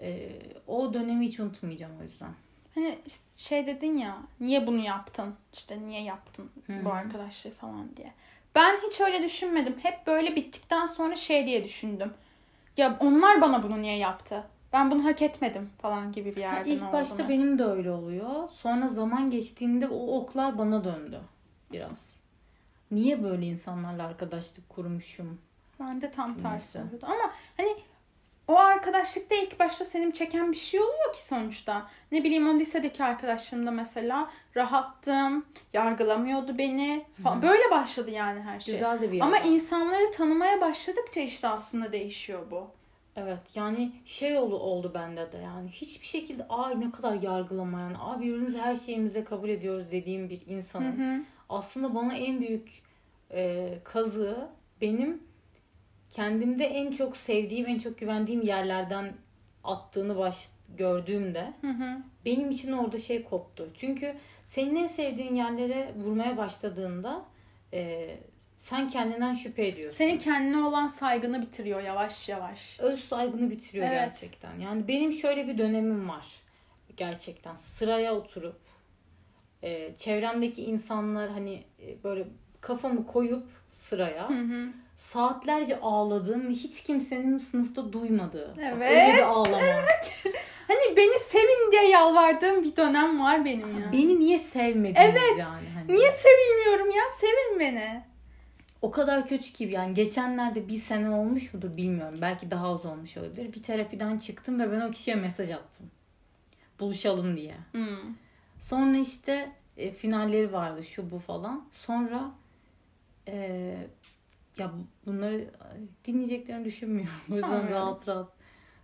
S2: E, o dönemi hiç unutmayacağım o yüzden.
S1: Hani şey dedin ya niye bunu yaptın? İşte niye yaptın
S2: Hı
S1: bu arkadaşlığı falan diye. Ben hiç öyle düşünmedim. Hep böyle bittikten sonra şey diye düşündüm. Ya onlar bana bunu niye yaptı? Ben bunu hak etmedim falan gibi bir
S2: Ha,
S1: yerden
S2: ilk
S1: oldu
S2: başta benim de öyle oluyor. Sonra zaman geçtiğinde o oklar bana döndü biraz. Niye böyle insanlarla arkadaşlık kurmuşum?
S1: Ben de tam tersi oldu. Ama hani o arkadaşlıkta ilk başta senin çeken bir şey oluyor ki sonuçta. Ne bileyim o lisedeki arkadaşlarımda mesela rahattım, yargılamıyordu beni falan. Böyle başladı yani her şey.
S2: Güzel de bir
S1: Ama
S2: yerden.
S1: insanları tanımaya başladıkça işte aslında değişiyor bu.
S2: Evet yani şey oldu, oldu bende de yani hiçbir şekilde ay ne kadar yargılamayan, abi birbirimizi her şeyimize kabul ediyoruz dediğim bir insanın
S1: hı.
S2: aslında bana en büyük e, kazığı benim kendimde en çok sevdiğim, en çok güvendiğim yerlerden attığını baş gördüğümde
S1: Hı hı.
S2: benim için orada şey koptu. Çünkü senin en sevdiğin yerlere vurmaya başladığında e, sen kendinden şüphe ediyorsun.
S1: Senin kendine olan saygını bitiriyor yavaş yavaş.
S2: öz saygını bitiriyor
S1: Evet.
S2: gerçekten. Yani benim şöyle bir dönemim var. Gerçekten sıraya oturup e, çevremdeki insanlar hani e, böyle kafamı koyup sıraya
S1: Hı hı.
S2: Saatlerce ağladığım ve hiç kimsenin sınıfta duymadığı.
S1: Evet,
S2: Öyle bir ağlama.
S1: Hani beni sevin diye yalvardığım bir dönem var benim ya.
S2: Beni niye sevmediniz
S1: Evet.
S2: yani? Hani.
S1: Niye sevilmiyorum ya? Sevin beni.
S2: o kadar kötü ki yani geçenlerde bir sene olmuş mudur bilmiyorum. Belki daha az olmuş olabilir. Bir terapiden çıktım ve ben o kişiye mesaj attım. Buluşalım diye.
S1: Hmm.
S2: Sonra işte e, finalleri vardı şu bu falan. Sonra e, ya bunları dinleyeceklerini düşünmüyorum. O yüzden rahat rahat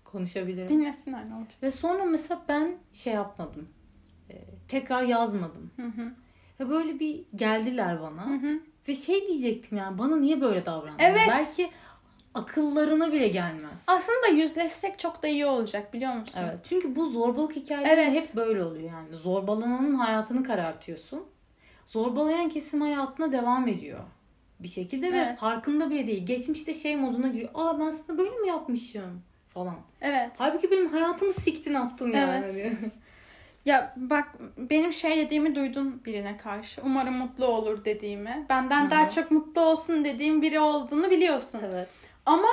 S2: konuşabilirim.
S1: Dinlesinler ne olacak?
S2: Ve sonra mesela ben şey yapmadım. E, tekrar yazmadım.
S1: Hı hı.
S2: Ve böyle bir geldiler bana.
S1: Hı hı.
S2: Ve şey diyecektim yani bana niye böyle davrandın?
S1: Evet.
S2: Belki akıllarına bile gelmez.
S1: Aslında yüzleşsek çok da iyi olacak biliyor musun?
S2: Evet. Çünkü bu zorbalık hikayeleri
S1: Evet.
S2: hep böyle oluyor yani. Zorbalananın hayatını karartıyorsun. Zorbalayan kesim hayatına devam ediyor. Bir şekilde ve
S1: Evet.
S2: farkında bile değil. Geçmişte şey moduna giriyor. Aa ben aslında böyle mi yapmışım? Falan.
S1: Evet.
S2: Halbuki benim hayatımı siktin attın yani.
S1: Evet.
S2: diyor.
S1: Ya bak benim şey dediğimi duydun birine karşı. Umarım mutlu olur dediğimi. Benden
S2: Hı
S1: daha çok mutlu olsun dediğim biri olduğunu biliyorsun.
S2: evet.
S1: Ama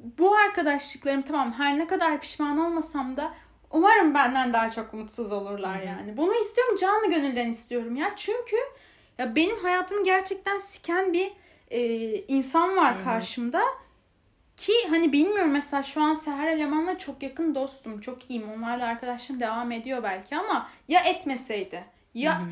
S1: bu arkadaşlıklarım tamam her ne kadar pişman olmasam da umarım benden daha çok mutsuz olurlar
S2: hı.
S1: yani. Bunu istiyorum canlı gönülden istiyorum ya. Çünkü ya benim hayatımı gerçekten siken bir e, insan var
S2: Hı hı.
S1: karşımda. Ki hani bilmiyorum mesela şu an Seher Eleman'la çok yakın dostum. Çok iyiyim. Onlarla arkadaşlığım devam ediyor belki ama ya etmeseydi? Ya
S2: Hı hı.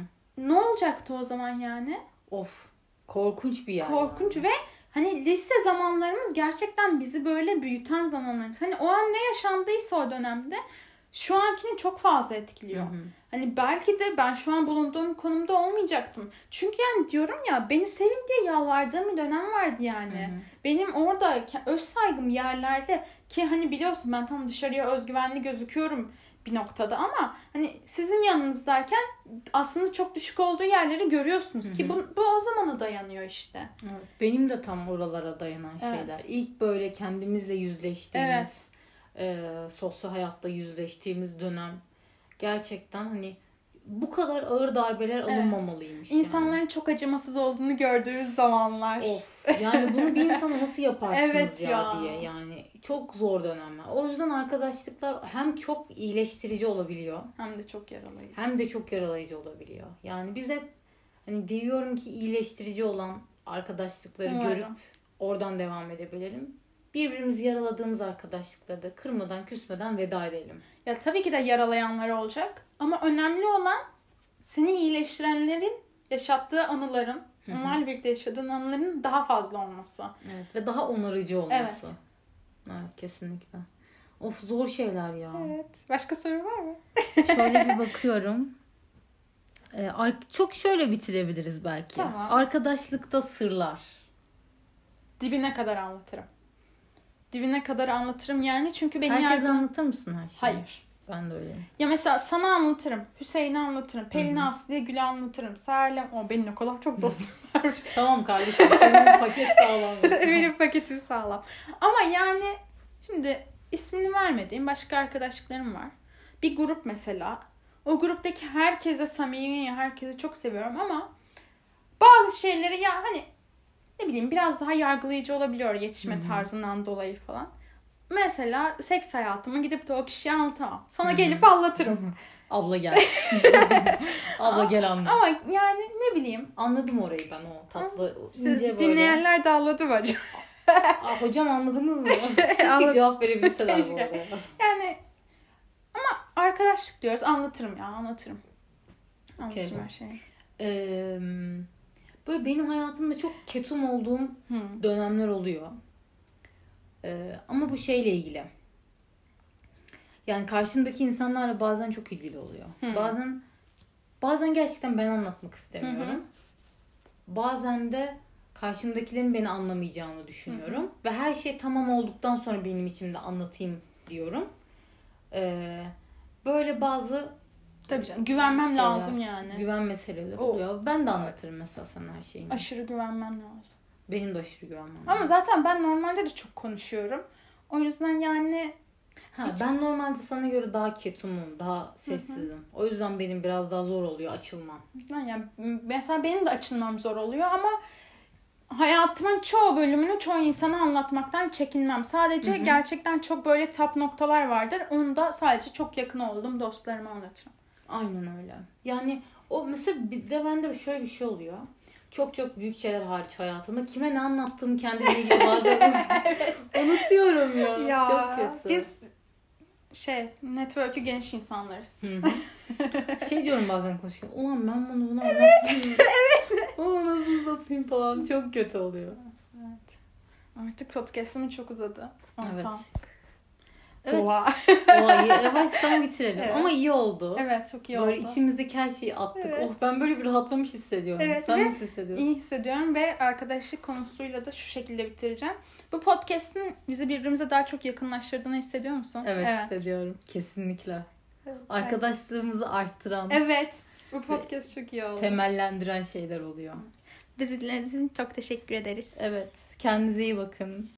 S1: ne olacaktı o zaman yani?
S2: Of. Korkunç bir yer.
S1: Korkunç ve hani lise zamanlarımız gerçekten bizi böyle büyüten zamanlarımız. Hani o an ne yaşandıysa o dönemde şu ankini çok fazla etkiliyor.
S2: Hı hı.
S1: Hani belki de ben şu an bulunduğum konumda olmayacaktım. Çünkü yani diyorum ya beni sevin diye yalvardığım bir dönem vardı yani.
S2: Hı hı.
S1: Benim orada öz saygım yerlerde ki hani biliyorsun ben tam dışarıya özgüvenli gözüküyorum bir noktada ama hani sizin yanınızdayken aslında çok düşük olduğu yerleri görüyorsunuz
S2: Hı
S1: ki bu, bu o zamana dayanıyor işte.
S2: Evet, Benim de tam oralara dayanan
S1: Evet.
S2: şeyler. İlk böyle kendimizle yüzleştiğimiz, e, sosyal hayatla yüzleştiğimiz dönem gerçekten hani bu kadar ağır darbeler
S1: Evet.
S2: alınmamalıymış. yani.
S1: İnsanların çok acımasız olduğunu gördüğümüz zamanlar.
S2: Of yani bunu bir insana nasıl yaparsınız
S1: Evet
S2: ya,
S1: ya.
S2: diye yani çok zor dönemler. O yüzden arkadaşlıklar hem çok iyileştirici olabiliyor
S1: Hem de çok yaralayıcı.
S2: hem de çok yaralayıcı olabiliyor. Yani biz hep hani diyorum ki iyileştirici olan arkadaşlıkları
S1: Umarım.
S2: görüp oradan devam edebilelim. Birbirimizi yaraladığımız arkadaşlıkları da kırmadan küsmeden veda edelim.
S1: Ya tabii ki de yaralayanlar olacak ama önemli olan seni iyileştirenlerin yaşattığı anıların, onlarla birlikte yaşadığın anıların daha fazla olması.
S2: Evet ve daha onarıcı olması.
S1: Evet.
S2: Evet kesinlikle. Of zor şeyler ya.
S1: Evet. Başka soru var mı?
S2: Şöyle bir bakıyorum. Ee, çok şöyle bitirebiliriz belki.
S1: Tamam.
S2: Arkadaşlıkta sırlar.
S1: Dibine kadar anlatırım. Dibine kadar anlatırım yani çünkü beni
S2: Herkese
S1: yargı-
S2: anlatır mısın her şeyi?
S1: Hayır.
S2: Ben de öyleyim.
S1: Ya mesela sana anlatırım. Hüseyin'e anlatırım. Pelin
S2: Hı hı.
S1: Aslı'ya Gül'e anlatırım. Serlem. O benim o kadar çok dostum var.
S2: Tamam kardeşim. Senin paket sağlam.
S1: benim paketim sağlam. Ama yani şimdi ismini vermediğim başka arkadaşlıklarım var. Bir grup mesela. O gruptaki herkese samimi, herkesi çok seviyorum ama bazı şeyleri ya hani ne bileyim biraz daha yargılayıcı olabiliyor yetişme
S2: Hı hı.
S1: tarzından dolayı falan. Mesela seks hayatımı gidip de o kişiye anlatamam. Sana
S2: Hı hı.
S1: gelip anlatırım.
S2: Abla gel. Abla gel anlat.
S1: Ama yani ne bileyim.
S2: Anladım orayı ben o tatlı
S1: Siz
S2: böyle.
S1: dinleyenler de anladı mı acaba?
S2: Aa, hocam anladınız mı? Keşke cevap verebilseler bu arada.
S1: Yani ama arkadaşlık diyoruz. Anlatırım ya anlatırım. Anlatırım
S2: Okey.
S1: her şeyi.
S2: Ee, böyle benim hayatımda çok ketum olduğum
S1: Hı.
S2: dönemler oluyor. Ee, ama bu şeyle ilgili. Yani karşımdaki insanlarla bazen çok ilgili oluyor.
S1: Hı.
S2: Bazen bazen gerçekten ben anlatmak istemiyorum.
S1: Hı hı.
S2: Bazen de karşımdakilerin beni anlamayacağını düşünüyorum. Ve her şey tamam olduktan sonra benim içimde anlatayım diyorum. Ee, böyle bazı
S1: Tabii canım. Güvenmem
S2: Şeyler.
S1: lazım yani.
S2: güven meseleleri
S1: O-
S2: oluyor. Ben de anlatırım mesela sana her şeyimi.
S1: Aşırı güvenmem lazım.
S2: Benim de aşırı güvenmem.
S1: Ama zaten ben normalde de çok konuşuyorum. O yüzden yani
S2: Ha, ben normalde sana göre daha ketumum, daha sessizim. O yüzden benim biraz daha zor oluyor açılmam.
S1: yani mesela benim de açılmam zor oluyor ama hayatımın çoğu bölümünü çoğu insana anlatmaktan çekinmem. Sadece
S2: Hı hı.
S1: gerçekten çok böyle tap noktalar vardır. Onu da sadece çok yakın olduğum dostlarıma anlatırım.
S2: Aynen öyle. Yani o mesela bir de bende şöyle bir şey oluyor. çok çok büyük şeyler hariç hayatımda kime ne anlattığımı kendimle ilgili bazen unutuyorum ya.
S1: Ya
S2: çok kötü.
S1: biz şey network'ü geniş insanlarız.
S2: Hı hı. şey diyorum bazen konuşurken. Ulan ben bunu bunu anlattım. evet. Ama nasıl uzatayım falan. Çok kötü oluyor.
S1: Evet. Artık podcast'ım çok uzadı.
S2: Evet.
S1: Ortam.
S2: Evet.
S1: Oha.
S2: Olayı yavaştan bitirelim.
S1: Evet.
S2: Ama iyi oldu.
S1: Evet çok iyi
S2: Böyle
S1: oldu.
S2: içimizdeki her şeyi attık.
S1: Evet.
S2: Oh ben böyle bir rahatlamış hissediyorum.
S1: Evet,
S2: Sen nasıl hissediyorsun?
S1: İyi hissediyorum ve arkadaşlık konusuyla da şu şekilde bitireceğim. Bu podcast'in bizi birbirimize daha çok yakınlaştırdığını hissediyor musun?
S2: Evet, hissediyorum. Kesinlikle.
S1: Evet.
S2: Arkadaşlığımızı arttıran,
S1: Evet. Bu podcast çok iyi oldu.
S2: temellendiren şeyler oluyor.
S1: Bizi dinlediğiniz için çok teşekkür ederiz.
S2: Evet. Kendinize iyi bakın.